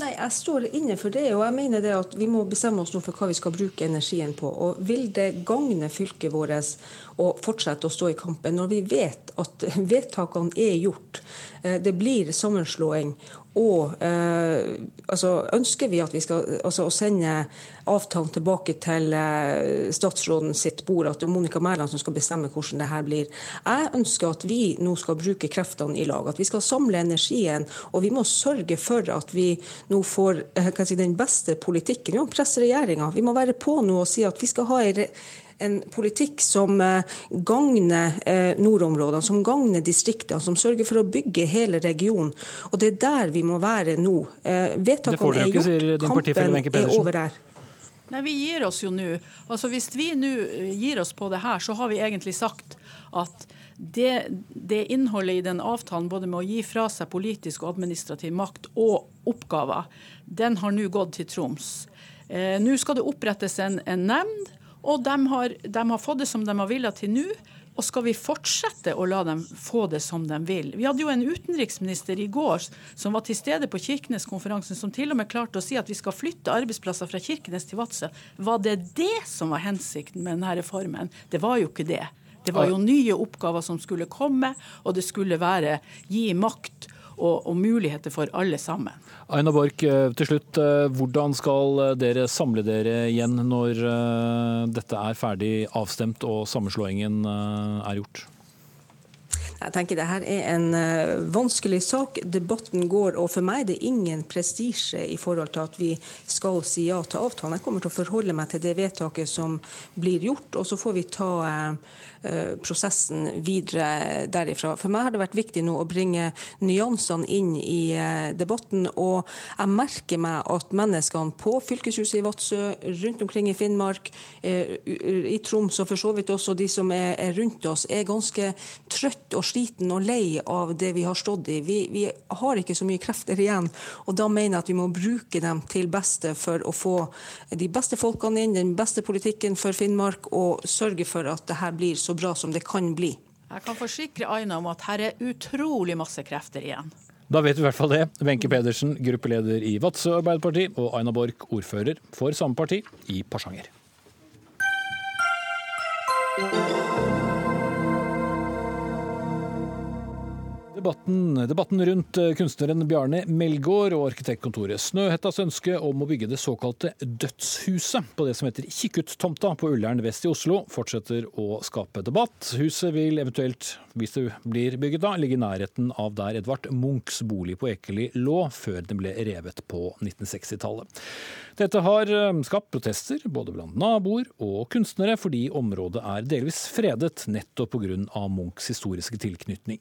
Nei, jeg står inne for det, og jeg mener det at vi må bestemme oss nå for hva vi skal bruke energien på. Og vil det gagne fylket vårt å fortsette å stå i kampen når vi vet at *laughs* vedtakene er gjort? eh, Det blir sammenslåing. Og eh, altså, ønsker vi at vi skal altså, sende avtalen tilbake til eh, statsråden sitt bord, at det er Monica Mæland som skal bestemme hvordan det her blir. Jeg ønsker at vi nå skal bruke kreftene i lag, at vi skal samle energien. Og vi må sørge for at vi nå får eh, si, den beste politikken. Vi må presse regjeringa. Vi må være på nå og si at vi skal ha re- en politikk som eh, gagner eh, nordområdene, som gagner distriktene, som sørger for å bygge hele regionen. Og det er der vi må være nå. Eh, vedtakene er gjort, din kampen er over der. Nei, Vi gir oss jo nå. Altså Hvis vi nå gir oss på det her, så har vi egentlig sagt at det, det innholdet i den avtalen, både med å gi fra seg politisk og administrativ makt og oppgaver, den har nå gått til Troms. Eh, nå skal det opprettes en, en nemnd, og de har, de har fått det som de har villet til nå. Og skal vi fortsette å la dem få det som de vil? Vi hadde jo en utenriksminister i går som var til stede på Kirkenes-konferansen, som til og med klarte å si at vi skal flytte arbeidsplasser fra Kirkenes til Vadsø. Var det det som var hensikten med denne reformen? Det var jo ikke det. Det var jo nye oppgaver som skulle komme, og det skulle være gi makt og, og muligheter for alle sammen. Aina Borch, eh, til slutt. eh, Hvordan skal eh, dere samle dere igjen når dette er ferdig avstemt og sammenslåingen er gjort? Jeg tenker det her er en uh, vanskelig sak. Debatten går, og for meg er det ingen prestisje i forhold til at vi skal si ja til avtalen. Jeg kommer til å forholde meg til det vedtaket som blir gjort, og så får vi ta uh, prosessen videre derifra. For meg har det vært viktig nå å bringe nyansene inn i debatten, og jeg merker meg at menneskene på fylkeshuset i Vadsø, rundt omkring i Finnmark, i Troms og for så vidt også de som er, er rundt oss, er ganske trøtt og sliten og lei av det vi har stått i. Vi, vi, har ikke så mye krefter igjen, og da mener jeg at vi må bruke dem til beste for å få de beste folkene inn, den beste politikken for Finnmark, og sørge for at det her blir så bra som det kan bli. Jeg kan forsikre Aina om at her er utrolig masse krefter igjen. Da vet vi i hvert fall det. Wenche Pedersen, gruppeleder i Vadsø Arbeiderparti, og Aina Borch, ordfører for samme parti i Porsanger. Debatten, debatten, rundt eh, kunstneren Bjarne Melgaard og arkitektkontoret Snøhettas ønske om å bygge det såkalte Dødshuset på det som heter Kikkuttomta på Ullern vest i Oslo, fortsetter å skape debatt. Huset vil eventuelt, hvis det blir bygget da, ligge i nærheten av der Edvard Munchs bolig på Ekeli lå, før den ble revet på 1960-tallet. Dette har eh, skapt protester både blant naboer og kunstnere, fordi området er delvis fredet nettopp pga. Munchs historiske tilknytning.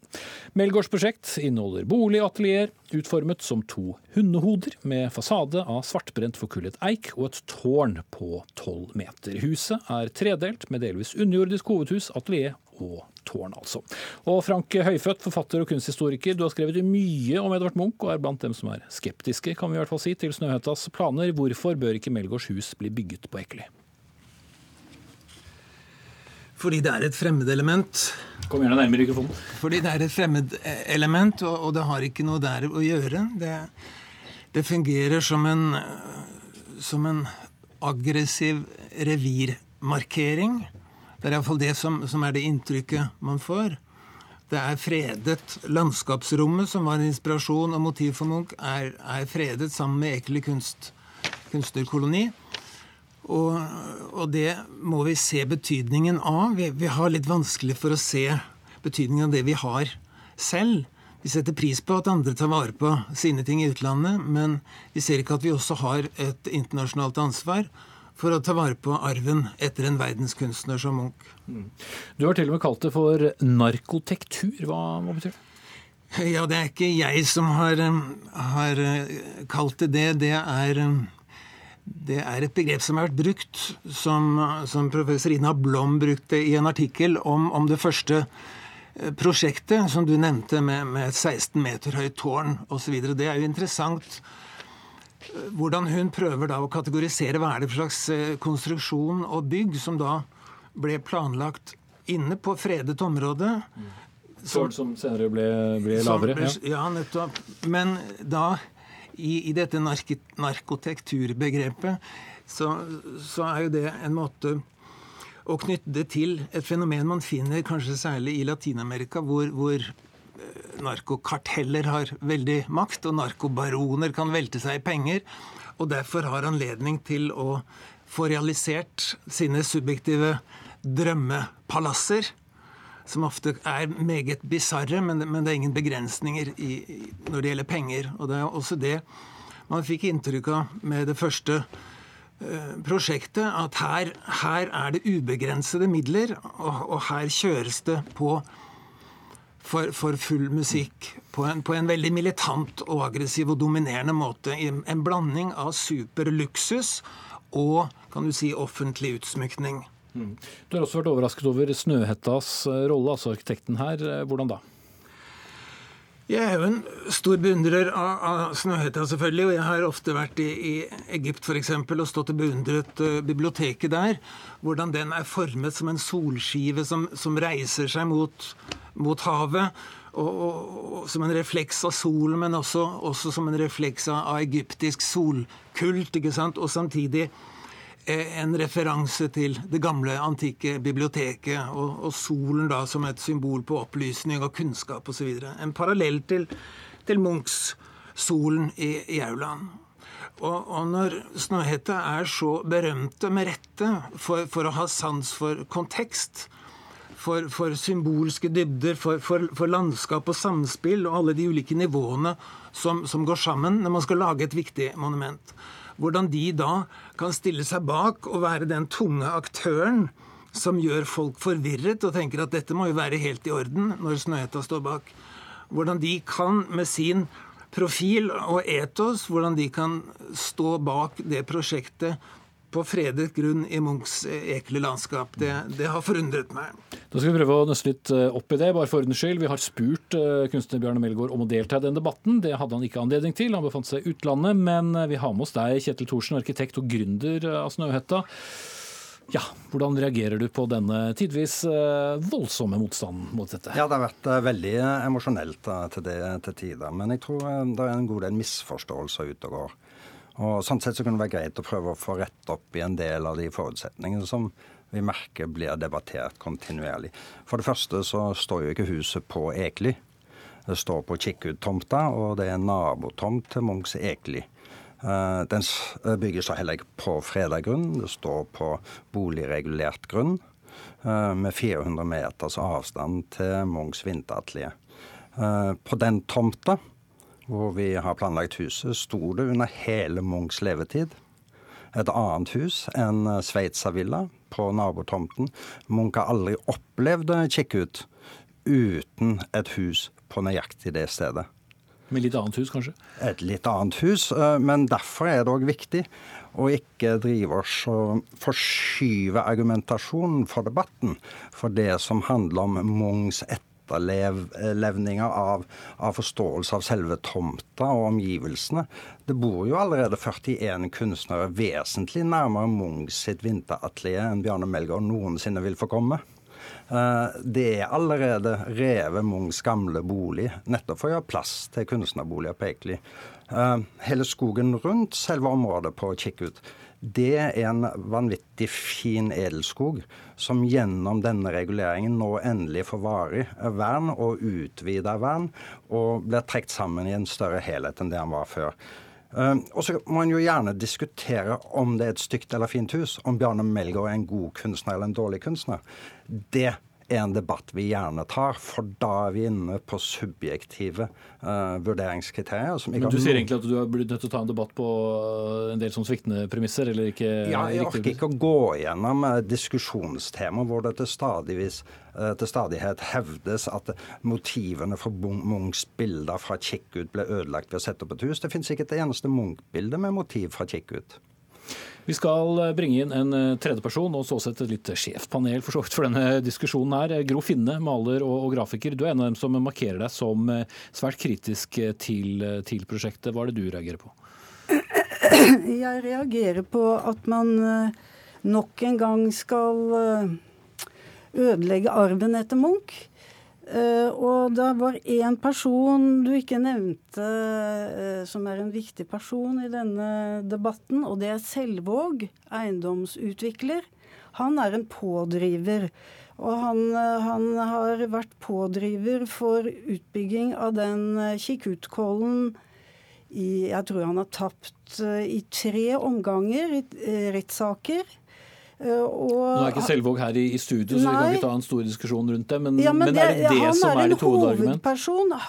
Melgaards prosjekt inneholder boligatelier utformet som to hundehoder, med fasade av svartbrent forkullet eik og et tårn på tolv meter. Huset er tredelt, med delvis underjordisk hovedhus, atelier og tårn, altså. Og Frank Høyfødt, forfatter og kunsthistoriker, du har skrevet mye om Edvard Munch, og er blant dem som er skeptiske, kan vi i hvert fall si, til Snøhettas planer. Hvorfor bør ikke Melgaards hus bli bygget på Ekely? Fordi det er et fremmedelement. Kom gjerne nærmere mikrofonen. Fordi det er et fremmedelement, og, og det har ikke noe der å gjøre. Det, det fungerer som en, som en aggressiv revirmarkering. Det er iallfall det som, som er det inntrykket man får. Det er fredet. Landskapsrommet, som var en inspirasjon og motiv for Munch, er, er fredet sammen med Ekeli kunst, kunstnerkoloni. Og, og, det må vi se betydningen av. Vi, vi, har litt vanskelig for å se betydningen av det vi har selv. Vi setter pris på at andre tar vare på sine ting i utlandet, men vi ser ikke at vi også har et internasjonalt ansvar for å ta vare på arven etter en verdenskunstner som Munch. Mm. Du har til og med kalt det for narkotektur. Hva, hva betyr det? Ja, det er ikke jeg som har, um, har uh, kalt det det. Det er, um, det er et begrep som har vært brukt, som, som professor Ina Blom brukte i en artikkel om, om det første uh, prosjektet som du nevnte, med, med et 16 meter høyt tårn osv. Det er jo interessant hvordan hun prøver da å kategorisere hva er det for slags eh, konstruksjon og bygg som da ble planlagt inne på fredet område. Som, som senere ble, ble lavere? Ble, ja. ja, nettopp. Men da, i, i dette nark narkotekturbegrepet, så, så er jo det en måte å knytte det til et fenomen man finner kanskje særlig i Latin-Amerika, hvor, hvor narkokarteller har veldig makt, og narkobaroner kan velte seg i penger, og derfor har anledning til å få realisert sine subjektive drømmepalasser, som ofte er meget bisarre, men, men, det er ingen begrensninger i, når det gjelder penger. Og det er også det man fikk inntrykk av med det første uh, prosjektet, at her, her, er det ubegrensede midler, og, og her kjøres det på for, for full musikk på en, på en, veldig militant og aggressiv og dominerende måte. En blanding av superluksus og kan du si, offentlig utsmykning. Mm. Du har også vært overrasket over Snøhettas eh, rolle, altså arkitekten her. Eh, hvordan da? Jeg er jo en stor beundrer av, av Snøhetta, selvfølgelig. Og jeg har ofte vært i, i Egypt f.eks. og stått og beundret uh, biblioteket der. Hvordan den er formet som en solskive som, som reiser seg mot, mot havet. Og, og, og, som en refleks av solen, men også, også som en refleks av, av egyptisk solkult. ikke sant? Og samtidig en referanse til det gamle, antikke biblioteket, og, og, solen da som et symbol på opplysning og kunnskap osv. En parallell til, til Munchs solen i, i aulaen. Og, og, når Snøhette er så berømte med rette for, for å ha sans for kontekst, for, for symbolske dybder, for, for, landskap og samspill og alle de ulike nivåene som, som går sammen når man skal lage et viktig monument, hvordan de da kan stille seg bak og være den tunge aktøren som gjør folk forvirret og tenker at dette må jo være helt i orden når Snøhetta står bak. Hvordan de kan med sin profil og etos, hvordan de kan stå bak det prosjektet på fredet grunn i Munchs ekle landskap. Det, det, har forundret meg. Da skal vi prøve å nøste litt opp i det, bare for ordens skyld. Vi har spurt kunstner Bjarne Melgaard om å delta i den debatten. Det hadde han ikke anledning til, han befant seg i utlandet. Men vi har med oss deg, Kjetil Thorsen, arkitekt og gründer av Snøhetta. Ja, Hvordan reagerer du på denne tidvis eh, voldsomme motstanden mot dette? Ja, Det har vært eh, veldig emosjonelt eh, til, det, til tider. Men jeg tror det er en god del misforståelser ute og går. Og Sånn sett så kunne det være greit å prøve å få rett opp i en del av de forutsetningene som vi merker blir debattert kontinuerlig. For det første så står jo ikke huset på Ekely. Det står på Kikkut-tomta, og det er nabotomt til Munchs Ekely. Eh, den eh, bygges heller ikke på freda grunn. Det står på boligregulert grunn eh, med 400 meters avstand til Munchs vinteratelier. På den tomta hvor vi har planlagt huset, sto det under hele Munchs levetid et annet hus, en sveitservilla på nabotomten. Munch har aldri opplevd kikkut uten et hus på nøyaktig det stedet. Med litt annet hus, kanskje? Et litt annet hus. Eh, men derfor er det òg viktig å ikke drive oss og forskyve argumentasjonen for debatten. For det som handler om Mungs etterlevninger av, av, forståelse av selve tomta og omgivelsene. Det bor jo allerede 41 kunstnere vesentlig nærmere Munchs sitt vinteratelier enn Bjarne Melgaard noensinne vil få komme. Eh, det er allerede revet Munchs gamle bolig, nettopp for å gjøre plass til kunstnerboliger på Ekely. Eh, hele skogen rundt selve området på Kikkut, det er en vanvittig fin edelskog som gjennom denne reguleringen nå endelig får varig vern og utvida vern, og blir trukket sammen i en større helhet enn det han var før. Uh, og så må man jo gjerne diskutere om det er et stygt eller fint hus. Om Bjarne Melgaard er en god kunstner eller en dårlig kunstner. Det er en debatt vi gjerne tar, for da er vi inne på subjektive uh, vurderingskriterier. Men du sier egentlig at du har blitt nødt til å ta en debatt på eh, en del sånn sviktende premisser? eller ikke? Ja, jeg orker ikke å gå gjennom uh, diskusjonstema hvor det til, stadigvis, til stadighet hevdes at motivene for Munchs bilder fra Kikkut ble ødelagt ved å sette opp et hus. Det finnes ikke et eneste Munch-bilde med motiv fra Kikkut. Vi skal eh, bringe inn en tredje tredjeperson og så sett et litt skjevt panel for, denne diskusjonen her. Gro Finne, maler og, og, grafiker. Du er en av dem som markerer deg som eh, svært kritisk til, til prosjektet. Hva er det du reagerer på? *clears throat* Jeg reagerer på at man nok en gang skal ødelegge arven etter Munch. Uh, og det var én person du ikke nevnte uh, som er en viktig person i denne debatten, og det er Selvåg, eiendomsutvikler. Han er en pådriver. Og han, uh, han har vært pådriver for utbygging av den Kikkutkollen i Jeg tror han har tapt i tre omganger i rettssaker. Eh, og, Nå er ikke Selvåg her i, i studio, så vi kan ikke ta en stor diskusjon rundt det. Men, ja, men, men det, er det det som er, er ditt hovedargument?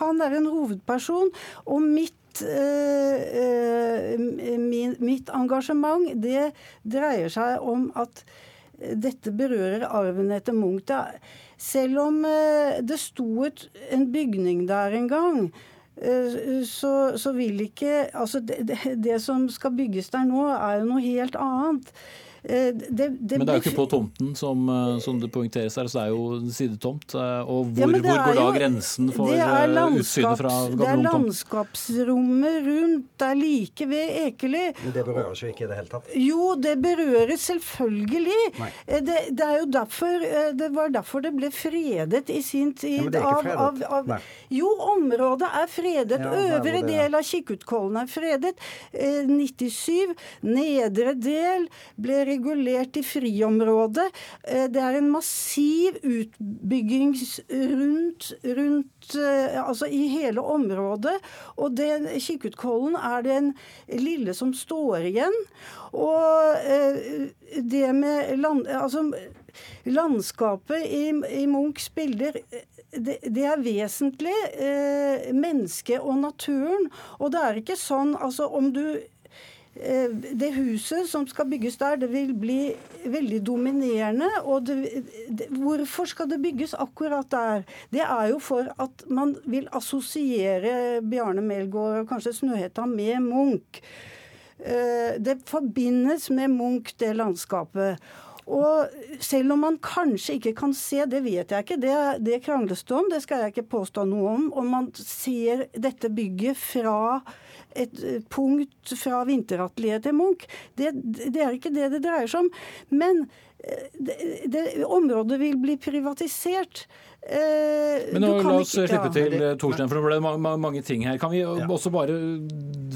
Han er en hovedperson. Og mitt, uh, min, mitt engasjement det dreier seg om at dette berører arven etter Munch. Selv om det sto et, en bygning der en gang, så, så, vil ikke Altså, det, det, det som skal bygges der nå, er jo noe helt annet. Eh, det, det Men det er jo ikke på tomten, som, eh, som det poengteres her. Så det er jo sidetomt. Eh, og hvor, ja, hvor går da grensen for utsynet fra Gamle Det er landskapsrommet rundt. Det er like ved Ekely. Men det berøres jo ikke i det hele tatt? Jo, det berøres selvfølgelig. Det, det, er jo derfor Det var derfor det ble fredet i sin tid. Ja, men det er ikke fredet. Av, av, jo, området er fredet. Ja, Øvre del av Kikkutkollen er fredet. 97. Nedre del ble regulert i friområdet. Eh, det er en massiv utbygging rundt, rundt eh, altså i hele området. Og den, Kikkutkollen er den lille som står igjen. Og eh, det med land, altså, landskapet i, i Munchs bilder det, det, er vesentlig. Eh, mennesket og naturen. Og det er ikke sånn altså om du det huset som skal bygges der, det vil bli veldig dominerende. Og det, det, hvorfor skal det bygges akkurat der? Det er jo for at man vil assosiere Bjarne Melgaard og kanskje Snøhetta med Munch. Eh, det forbindes med Munch, det landskapet. Og selv om man kanskje ikke kan se, det vet jeg ikke, det, det krangles det om, det skal jeg ikke påstå noe om, om man ser dette bygget fra et punkt fra vinteratelieret til Munch. Det, det, er ikke det det dreier seg om. Men eh, det, det, området vil bli privatisert. Eh, Men nå, La oss ikke, slippe til. Torstein, for det ble mange, mange ting her. Kan vi ja. også bare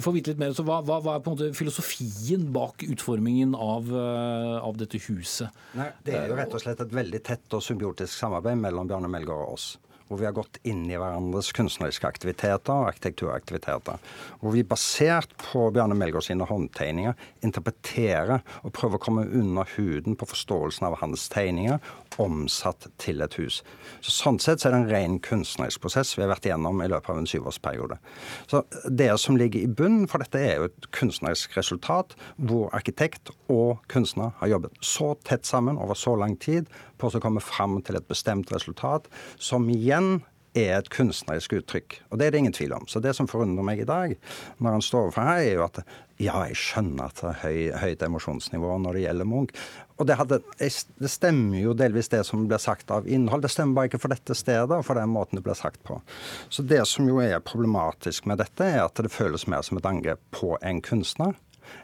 få vite litt mer? Så hva, hva, hva, er på en måte filosofien bak utformingen av, eh, av dette huset? Nei, det er jo rett og slett et veldig tett og symbiotisk samarbeid mellom Bjarne Melgaard og oss hvor vi har gått inn i hverandres kunstneriske aktiviteter og arkitekturaktiviteter. Hvor vi basert på Bjarne Melgaard sine håndtegninger interpreterer og prøver å komme under huden på forståelsen av hans tegninger omsatt til et hus. Så sånn sett så er det en ren kunstnerisk prosess vi har vært igjennom i løpet av en syvårsperiode. Så Det som ligger i bunnen for dette, er jo et kunstnerisk resultat hvor arkitekt og kunstner har jobbet så tett sammen over så lang tid på å komme fram til et bestemt resultat, som igjen er et kunstnerisk uttrykk. Og det er det ingen tvil om. Så det som forundrer meg i dag, når han står overfor her, er jo at ja, jeg skjønner at det er høy, høyt emosjonsnivå når det gjelder Munch. Og det, hadde, det, stemmer jo delvis det som blir sagt av innhold. Det stemmer bare ikke for dette stedet og for den måten det blir sagt på. Så det som jo er problematisk med dette, er at det føles mer som et angrep på en kunstner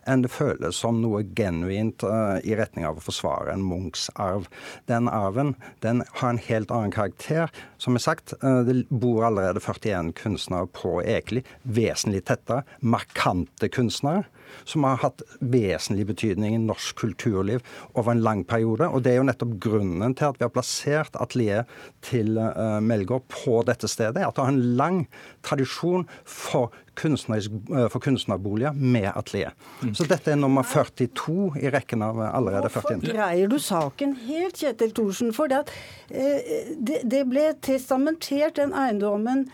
enn det føles som noe genuint uh, i retning av å forsvare en Munchs arv. Den arven den har en helt annen karakter. Som jeg sagt, uh, det bor allerede 41 kunstnere på Ekeli, vesentlig tettere. Markante kunstnere som har hatt vesentlig betydning i norsk kulturliv over en lang periode. Og det er jo nettopp grunnen til at vi har plassert atelieret til uh, Melgaard på dette stedet. At det har en lang tradisjon for, uh, for kunstnerboliger med atelier. Mm. Så dette er nummer 42 i rekken av allerede 41. Hvorfor greier du saken helt, Kjetil Thorsen? For det, at, uh, det, det ble testamentert den eiendommen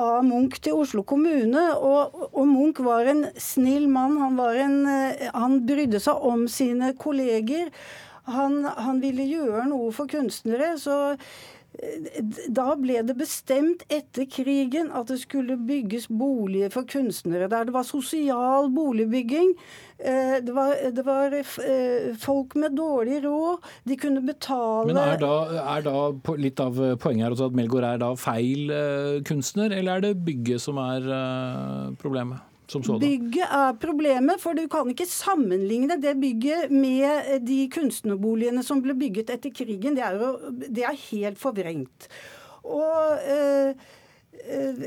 av Munch til Oslo kommune. Og, og, Munch var en snill mann. Han, en, eh, han brydde seg om sine kolleger. Han, han, ville gjøre noe for kunstnere. så da ble det bestemt etter krigen at det skulle bygges boliger for kunstnere. Der det var sosial boligbygging. Eh, det var, det var, eh, folk med dårlig råd. De kunne betale Men er da, er da litt av poenget her at Melgaard er da feil eh, kunstner, eller er det bygget som er problemet? Bygget er problemet, for du kan ikke sammenligne det bygget med de kunstnerboligene som ble bygget etter krigen. Det er, jo, det er helt forvrengt. Og øh, øh,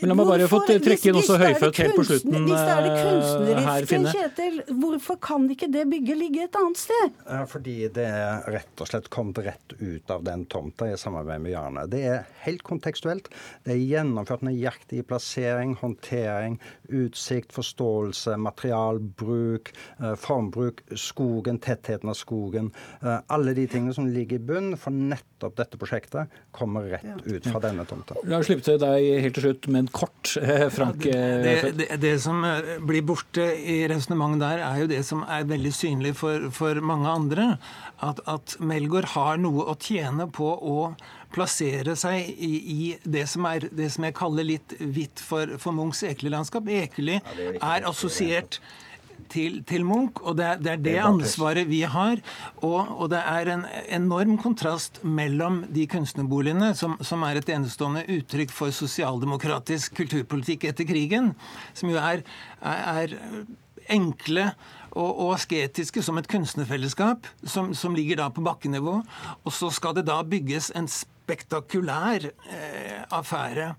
men la meg bare få trekke inn også Høyfødt helt på slutten Hvis det er det eh, kunstneriske, Kjetil, hvorfor kan ikke det bygget ligge et annet sted? Fordi det er rett og slett kommet rett ut av den tomta i samarbeid med Jane. Det er helt kontekstuelt. Det er gjennomført nøyaktig plassering, håndtering, utsikt, forståelse, materialbruk, eh, formbruk, skogen, tettheten av skogen. Eh, alle de tingene som ligger i bunn for nettopp dette prosjektet, kommer rett ut fra denne tomta. La oss slippe til deg helt til slutt. men kort, eh, Frank? Ja, det, det, det, det, som eh, blir borte i resonnementet der, er jo det som er veldig synlig for, for mange andre. At, at Melgaard har noe å tjene på å plassere seg i, i det, som er, det som jeg kaller litt hvitt for, for Munchs Ekeli-landskap. Ekeli er assosiert til, til Munch, og det er, det er det, ansvaret vi har. Og, og, det er en enorm kontrast mellom de kunstnerboligene, som, som er et enestående uttrykk for sosialdemokratisk kulturpolitikk etter krigen, som jo er, er, er enkle og, og, asketiske som et kunstnerfellesskap, som, som, ligger da på bakkenivå. Og så skal det da bygges en spektakulær eh, affære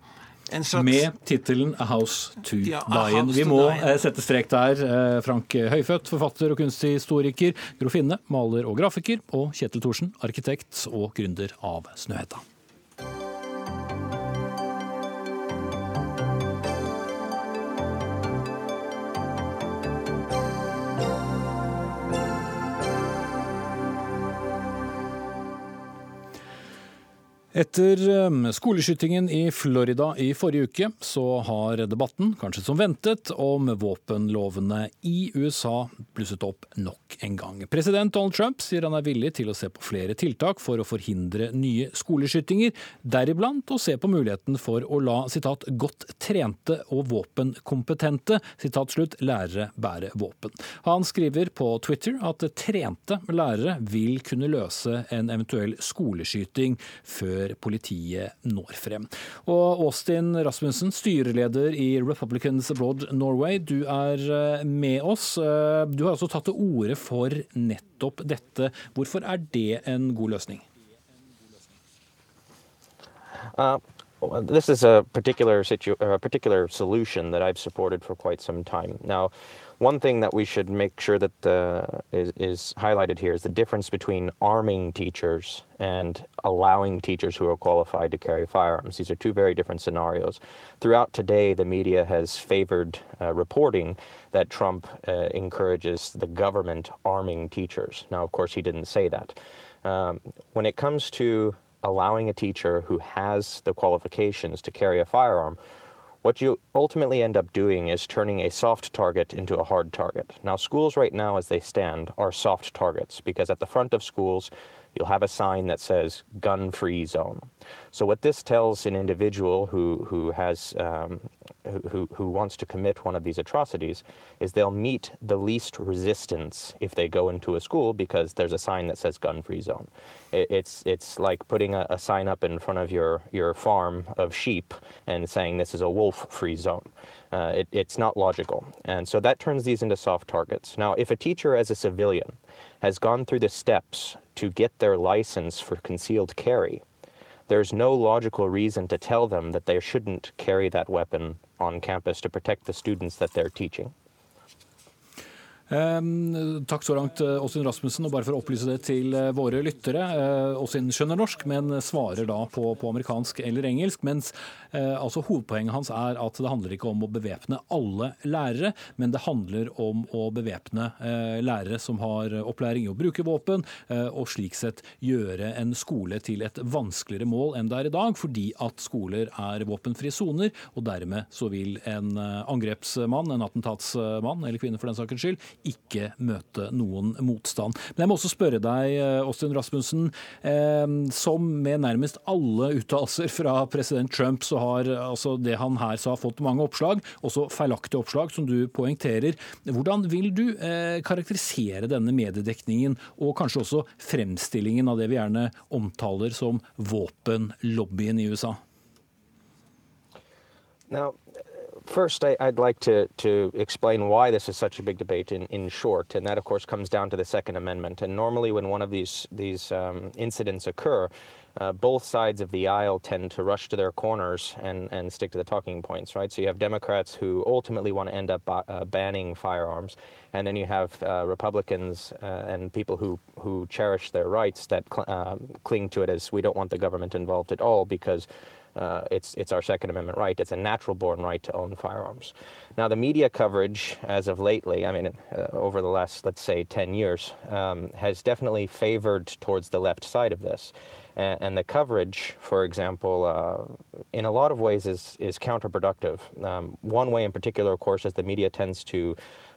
Slags... Med tittelen 'A House to ja, Die Vi må uh, sette strek der. Uh, Frank Høyfødt, forfatter og kunsthistoriker. Gro Finne, maler og grafiker. Og Kjetil Thorsen, arkitekt og gründer av Snøhetta. Etter um, skoleskytingen i Florida i forrige uke, så har debatten, kanskje som ventet, om våpenlovene i USA blusset opp nok en gang. President Donald Trump sier han er villig til å se på flere tiltak for å forhindre nye skoleskytinger, deriblant å se på muligheten for å la citat, 'godt trente og våpenkompetente' citat slutt, lærere bære våpen. Han skriver på Twitter at trente lærere vil kunne løse en eventuell skoleskyting før politiet når frem. Og Austin Rasmussen, styreleder i Republicans Abroad Norway, du er eh, med oss. Eh, du har altså tatt til orde for nettopp dette. Hvorfor er det en god løsning? Uh, this is a particular situ- a particular solution that I've supported for quite some time. Now, one thing that we should make sure that uh, is, is highlighted here is the difference between arming teachers and allowing teachers who are qualified to carry firearms. These are two very different scenarios. Throughout today, the media has favored uh, reporting that Trump uh, encourages the government arming teachers. Now, of course, he didn't say that. Um, when it comes to allowing a teacher who has the qualifications to carry a firearm, what you ultimately end up doing is turning a soft target into a hard target. Now, schools right now, as they stand, are soft targets because at the front of schools, you'll have a sign that says gun free zone. So, what this tells an individual who, who, has, um, who, who wants to commit one of these atrocities is they'll meet the least resistance if they go into a school because there's a sign that says gun free zone. It, it's, it's like putting a, a sign up in front of your, your farm of sheep and saying this is a wolf free zone. Uh, it, it's not logical. And so that turns these into soft targets. Now, if a teacher as a civilian has gone through the steps to get their license for concealed carry, there's no logical reason to tell them that they shouldn't carry that weapon on campus to protect the students that they're teaching. Um, takk så langt, eh, Rasmussen. og Bare for å opplyse det til eh, våre lyttere. Uh, skjønner norsk, men svarer da på, på amerikansk eller engelsk. Mens altså hovedpoenget hans er at det handler ikke om å bevæpne alle lærere, men det handler om å bevæpne lærere som har opplæring i å bruke våpen, og slik sett gjøre en skole til et vanskeligere mål enn det er i dag, fordi at skoler er våpenfrie soner, og dermed så vil en angrepsmann, en attentatsmann eller -kvinne for den saks skyld, ikke møte noen motstand. Men jeg må også spørre deg, eh, Austin Rasmussen. Eh, som med nærmest alle uttalelser fra president Trump, så har altså det han her sa fått mange oppslag, også feilaktige oppslag, som du poengterer. Hvordan vil du eh, karakterisere denne mediedekningen, og kanskje også fremstillingen av det vi gjerne omtaler som våpenlobbyen i USA? Now, first, I, would like to, to explain why this is such a big debate in, in short, and that, of course, comes down to the Second Amendment. And normally, when one of these these um, incidents occur, uh, both sides of the aisle tend to rush to their corners and, and stick to the talking points, right? So you have Democrats who ultimately want to end up uh, banning firearms, and then you have uh, Republicans uh, and people who, who cherish their rights that cl- uh, cling to it as we don't want the government involved at all because uh, it's, it's our Second Amendment right. It's a natural born right to own firearms. Now, the media coverage as of lately, I mean, uh, over the last, let's say, 10 years, um, has definitely favored towards the left side of this. And, and the coverage, for example, uh, in a lot of ways is, is counterproductive. Um, one way in particular, of course, is the media tends to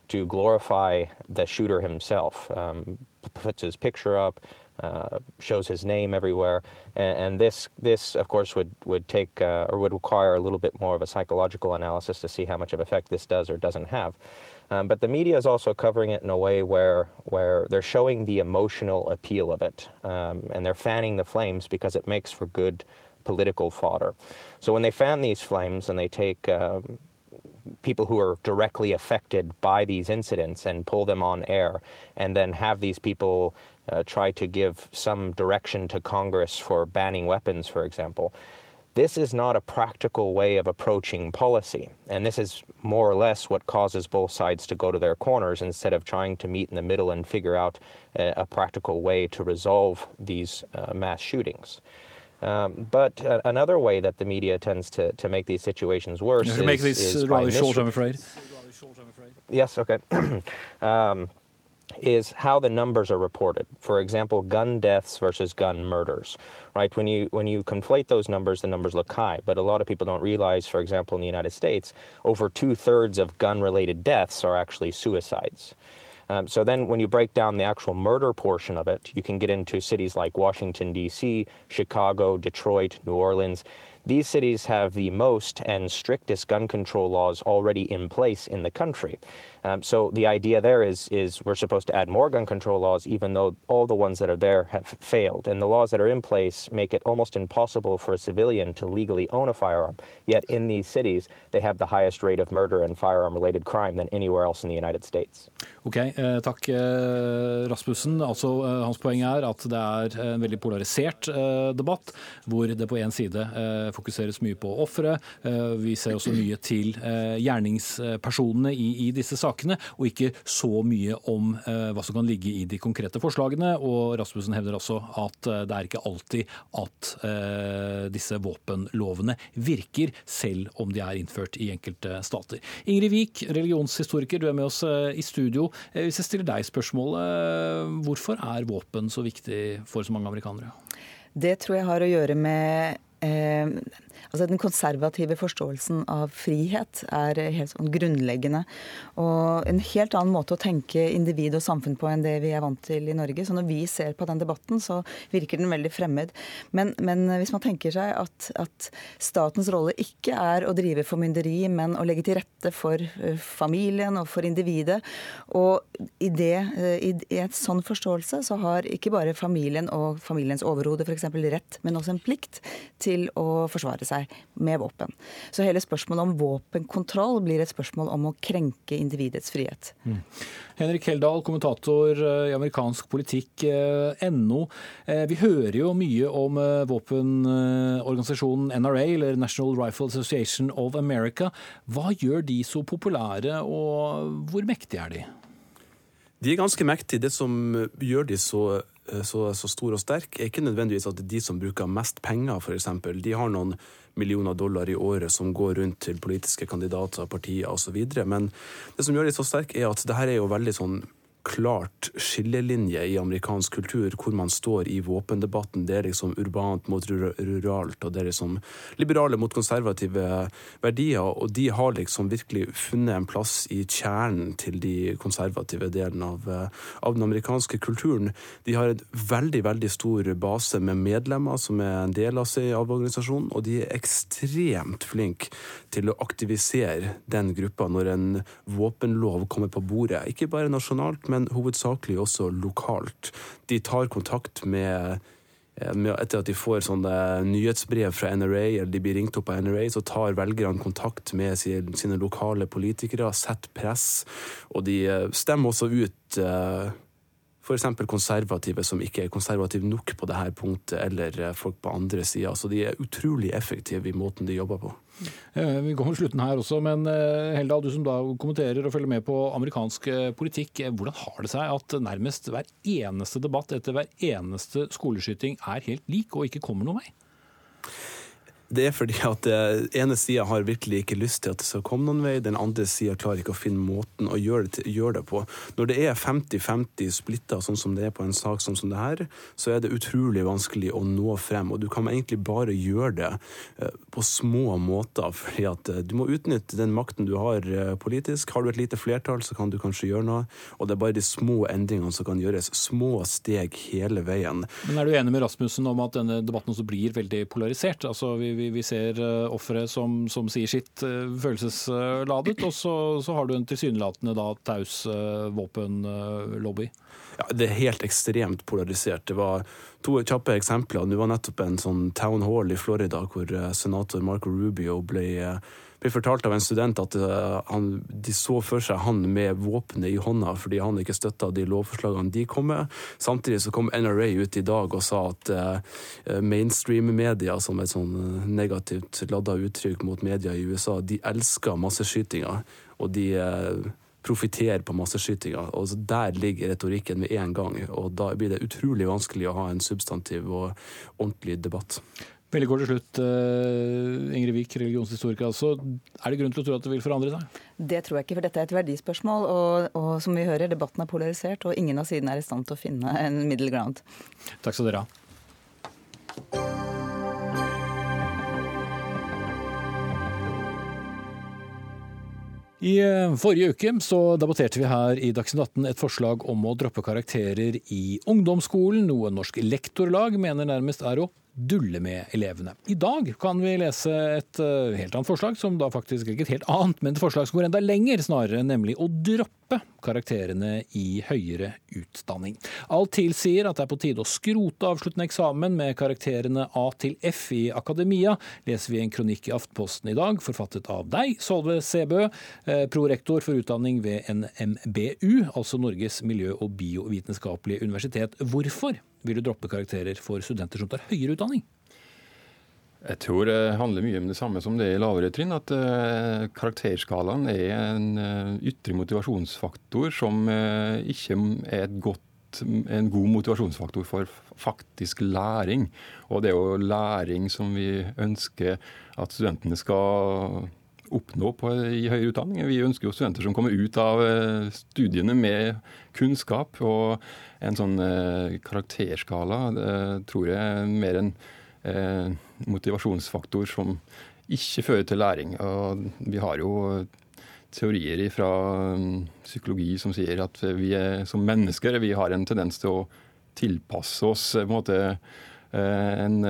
to glorify the shooter himself, um, puts his picture up, uh, shows his name everywhere, and, and, this this of course would would take uh, or would require a little bit more of a psychological analysis to see how much of effect this does or doesn't have. Um, but the media is also covering it in a way where where they're showing the emotional appeal of it, um, and they're fanning the flames because it makes for good political fodder. So when they fan these flames and they take um, people who are directly affected by these incidents and pull them on air, and then have these people uh, try to give some direction to Congress for banning weapons, for example. This is not a practical way of approaching policy. And this is more or less what causes both sides to go to their corners instead of trying to meet in the middle and figure out a, a practical way to resolve these uh, mass shootings. Um, but uh, another way that the media tends to, to make these situations worse is, make this rather short, I'm afraid. Yes, okay. *clears throat* um, is how the numbers are reported. For example, gun deaths versus gun murders. Right? When you when you conflate those numbers, the numbers look high. But a lot of people don't realize, for example, in the United States, over two thirds of gun-related deaths are actually suicides. Um, so then, when you break down the actual murder portion of it, you can get into cities like Washington, D.C., Chicago, Detroit, New Orleans. These cities have the most and strictest gun control laws already in place in the country. Um, so the idea there is is we're supposed to add more gun control laws, even though all the ones that are there have failed, and the laws that are in place make it almost impossible for a civilian to legally own a firearm. Yet in these cities, they have the highest rate of murder and firearm-related crime than anywhere else in the United States. Ok, eh, Takk, eh, Rasmussen. Altså, eh, hans poeng er at det er en veldig polarisert eh, debatt, hvor det på én side eh, fokuseres mye på ofre. Eh, vi ser også mye til gjerningspersonene i, i disse sakene sakene, og ikke så mye om eh, hva som kan ligge i de konkrete forslagene. Og Rasmussen hevder også at eh, det er ikke alltid at eh, disse våpenlovene virker, selv om de er innført i enkelte stater. Ingrid Wiik, religionshistoriker, du er med oss i studio. Hvis jeg stiller deg spørsmålet, hvorfor er våpen så viktig for så mange amerikanere? Det tror jeg har å gjøre med eh, Altså Den konservative forståelsen av frihet er helt sånn grunnleggende. Og en helt annen måte å tenke individ og samfunn på enn det vi er vant til i Norge. Så når vi ser på den debatten, så virker den veldig fremmed. Men, men hvis man tenker seg at, at, statens rolle ikke er å drive formynderi, men å legge til rette for eh, familien og for individet, og i, det, eh, i, i et sånn forståelse så har ikke bare familien og familiens overhode f.eks. rett, men også en plikt til å forsvare seg med våpen. Så hele spørsmålet om våpenkontroll blir et spørsmål om å krenke individets frihet. Mm. Henrik Heldal, kommentator eh, i amerikansk politikk.no. Eh, eh, vi hører jo mye om våpenorganisasjonen NRA, eller National Rifle Association of America. Hva gjør de så populære, og hvor mektige er de? De er ganske mektige. Det som gjør de så så, så stor og sterk, er ikke nødvendigvis at de som bruker mest penger, f.eks. De har noen millioner dollar i året som går rundt til politiske kandidater, partier osv. Men det som gjør de så sterk, er at det her er jo veldig sånn klart skillelinje i amerikansk kultur, hvor man står i våpendebatten. Det er liksom urbant mot ruralt, og det er liksom liberale mot konservative verdier. Og de har liksom virkelig funnet en plass i kjernen til de konservative delene av, av den amerikanske kulturen. De har en veldig, veldig stor base med medlemmer som er en del av seg av organisasjonen, og de er ekstremt flinke til å aktivisere den gruppa når en våpenlov kommer på bordet. Ikke bare nasjonalt, men hovedsakelig også lokalt. De tar kontakt med eh, etter at de får sånne nyhetsbrev fra NRA, eller de blir ringt opp av NRA, så tar velgerne kontakt med sine lokale politikere, setter press, og de eh, stemmer også ut eh, f.eks. konservative som ikke er konservative nok på dette punktet, eller folk på andre sida. Så de er utrolig effektive i måten de jobber på. Vi går mot slutten her også, men Helda, du som da kommenterer og følger med på amerikansk eh, politikk. Eh, hvordan har det seg at nærmest hver eneste debatt etter hver eneste skoleskyting er helt lik og ikke kommer noen vei? Det er fordi at den ene sida har virkelig ikke lyst til at det skal komme noen vei, den andre sida klarer ikke å finne måten å gjøre det, til, gjøre det, på. Når det er 50-50 splitta, sånn som det er på en sak sånn som det her, så er det utrolig vanskelig å nå frem. Og du kan egentlig bare gjøre det eh, på små måter, fordi at eh, du må utnytte den makten du har eh, politisk. Har du et lite flertall, så kan du kanskje gjøre noe. Og det er bare de små endringene som kan gjøres. Små steg hele veien. Men er du enig med Rasmussen om at denne debatten også blir veldig polarisert? Altså, vi vi, vi ser uh, ofre som, som, sier sitt uh, følelsesladet, og så, så, har du en tilsynelatende da taus uh, våpenlobby. Ja, Det er helt ekstremt polarisert. Det var to kjappe eksempler. Det var nettopp en sånn town hall i Florida hvor senator Marco Rubio ble ble fortalt av en student at uh, han, de så for seg han med våpenet i hånda fordi han ikke støtta de lovforslagene de kom med. Samtidig så kom NRA ut i dag og sa at uh, mainstream-media, som et sånn negativt ladda uttrykk mot media i USA, de elsker masseskytinga. Og de profitterer på masseskytinga. Og der ligger retorikken med en gang. Og da blir det utrolig vanskelig å ha en substantiv og ordentlig debatt. Veldig kort til slutt, uh, Ingrid Wiik, religionshistoriker. Altså, er det grunn til å tro at det vil forandre seg? Det tror jeg ikke, for dette er et verdispørsmål. Og, og som vi hører, debatten er polarisert, og ingen av sidene er i stand til å finne en middle ground. Takk skal dere ha. I eh, forrige uke så debatterte vi her i Dagsnytt 18 et forslag om å droppe karakterer i ungdomsskolen, noe Norsk Lektorlag mener nærmest er å dulle med elevene. I dag kan vi lese et uh, helt annet forslag, som da faktisk ikke et helt annet, men et forslag som går enda lenger, snarere, nemlig å droppe karakterene i høyere utdanning. Alt tilsier at det er på tide å skrote avsluttende eksamen med karakterene A til F i akademia, leser vi en kronikk i Aftenposten i dag, forfattet av deg, Solve Sebø, eh, prorektor for utdanning ved NMBU, altså Norges miljø- og biovitenskapelige universitet. Hvorfor vil du droppe karakterer for studenter som tar høyere utdanning? Jeg tror det handler mye om det samme som det i lavere trinn. At uh, karakterskalaen er en uh, ytre motivasjonsfaktor som ikke er godt, en god motivasjonsfaktor for faktisk læring. Og det er jo læring som vi ønsker at studentene skal oppnå på, i høyere utdanning. Vi ønsker jo studenter som kommer ut av eh, studiene med kunnskap. Og en sånn eh, karakterskala det tror jeg er mer en eh, motivasjonsfaktor som ikke fører til læring. Og vi har jo teorier fra mm, psykologi som sier at vi er, som mennesker vi har en tendens til å tilpasse oss på en måte en,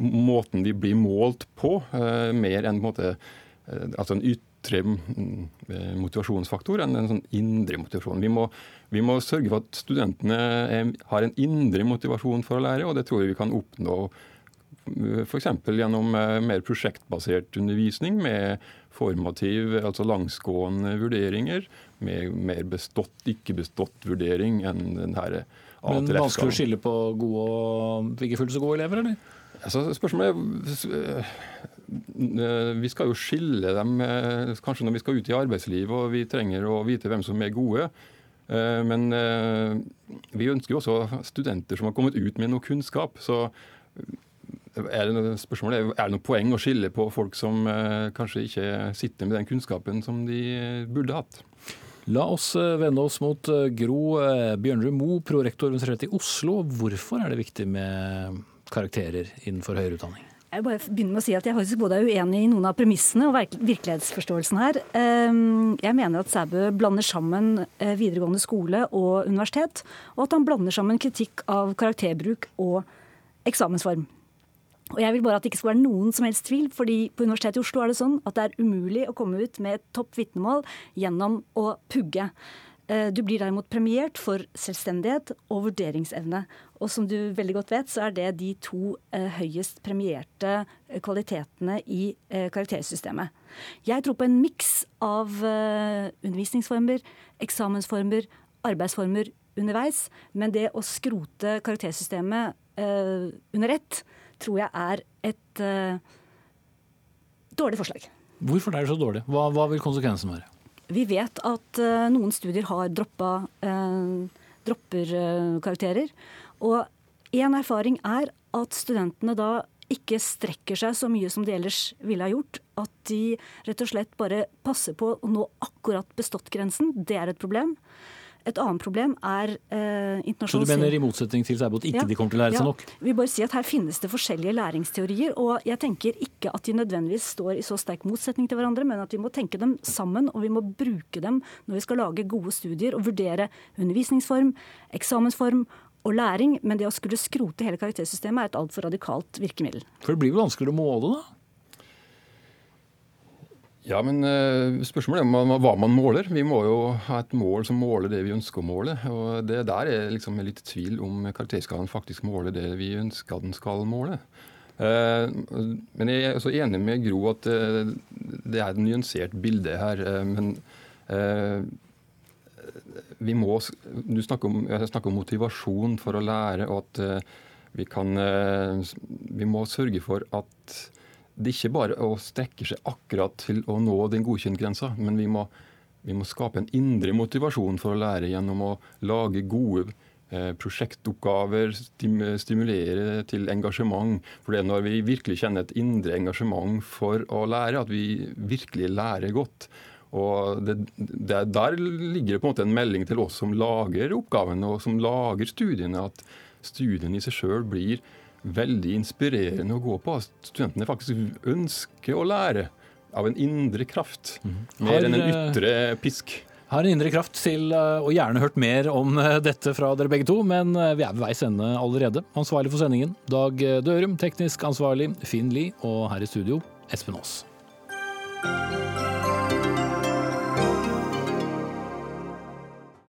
måten vi blir målt på, mer enn på en måte Eh, altså en ytre mm, eh, motivasjonsfaktor enn en sånn indre motivasjon. Vi må, vi må sørge for at studentene har en indre motivasjon for å lære, og det tror jeg vi kan oppnå eh, f.eks. gjennom mer prosjektbasert undervisning med formativ, altså langsgående vurderinger, med mer bestått, ikke bestått-vurdering enn den her Men vanskelig å skille på gode og ikke fullt så gode elever, eller? Altså, spørsmålet er Eh, vi skal jo skille dem eh, kanskje når vi skal ut i arbeidslivet og vi trenger å vite hvem som er gode. Eh, men vi ønsker jo også studenter som har kommet ut med noe kunnskap. Så er det, spørsmålet er, er det noe poeng å skille på folk som kanskje ikke sitter med den kunnskapen som de burde hatt. La oss vende oss mot Gro Bjørnrud Moe, prorektor ved Universitetet i Oslo. Hvorfor er det viktig med karakterer innenfor høyere utdanning? Jeg bare begynner med å si at jeg faktisk både er uenig i noen av premissene og virkelighetsforståelsen her. Ehm, jeg mener at Sæbø blander sammen eh, videregående skole og universitet, og at han blander sammen kritikk av karakterbruk og eksamensform. Og jeg vil bare at det ikke skal være noen som helst tvil, fordi på Universitetet i Oslo er det sånn at det er umulig å komme ut med et topp vitnemål gjennom å pugge. Eh, du blir derimot premiert for selvstendighet og vurderingsevne. Og som du veldig godt vet, så er det de to eh, høyest premierte eh, kvalitetene i karaktersystemet. Jeg tror på en miks av undervisningsformer, eksamensformer, arbeidsformer underveis. Men det å skrote karaktersystemet under ett tror jeg er et dårlig forslag. Hvorfor er det så dårlig? Hva, hva vil konsekvensen være? Vi vet at uh, noen studier har droppa uh, dropperkarakterer. uh, karakterer. Og én erfaring er at studentene da ikke strekker seg så mye som de ellers ville ha gjort. At de rett og slett bare passer på å nå akkurat bestått-grensen. Det er et problem. Et annet problem er eh, internasjonalisering. Så du mener i motsetning til Seibot ikke ja, de kommer til å lære ja. seg nok? Vi bare si at Her finnes det forskjellige læringsteorier. og Jeg tenker ikke at de nødvendigvis står i så sterk motsetning til hverandre, men at vi må tenke dem sammen og vi må bruke dem når vi skal lage gode studier og vurdere undervisningsform, eksamensform og læring. Men det å skulle skrote hele karaktersystemet er et altfor radikalt virkemiddel. For det blir vel vanskeligere å måle, da? Ja, men uh, Spørsmålet er hva man måler. Vi må jo ha et mål som måler det vi ønsker å måle. og det Der er liksom litt tvil om karakterskalaen faktisk måler det vi ønsker den skal måle. Uh, men jeg er også enig med Gro at uh, det er et nyansert bilde her. men vi må Du snakker om, snakker om, motivasjon for å lære, og at vi kan Vi må sørge for at det er ikke bare å strekke seg akkurat til å nå den godkjentgrensa, men vi må, vi må, skape en indre motivasjon for å lære gjennom å lage gode eh, prosjektoppgaver, stimulere til engasjement. For det er når vi virkelig kjenner et indre engasjement for å lære, at vi virkelig lærer godt. Og det, det, Der ligger det på en måte en melding til oss som lager oppgavene og som lager studiene, at studiene i seg sjøl blir veldig inspirerende å gå på. Studentene faktisk ønsker å lære. av en indre kraft, mm. mer enn en eh, ytre pisk. Har en indre kraft til eh, å gjerne hørt mer om eh, dette fra dere begge to, men vi er ved veis ende allerede. Ansvarlig for sendingen Dag Dørum, teknisk ansvarlig Finn Lie, og her i studio Espen Aas.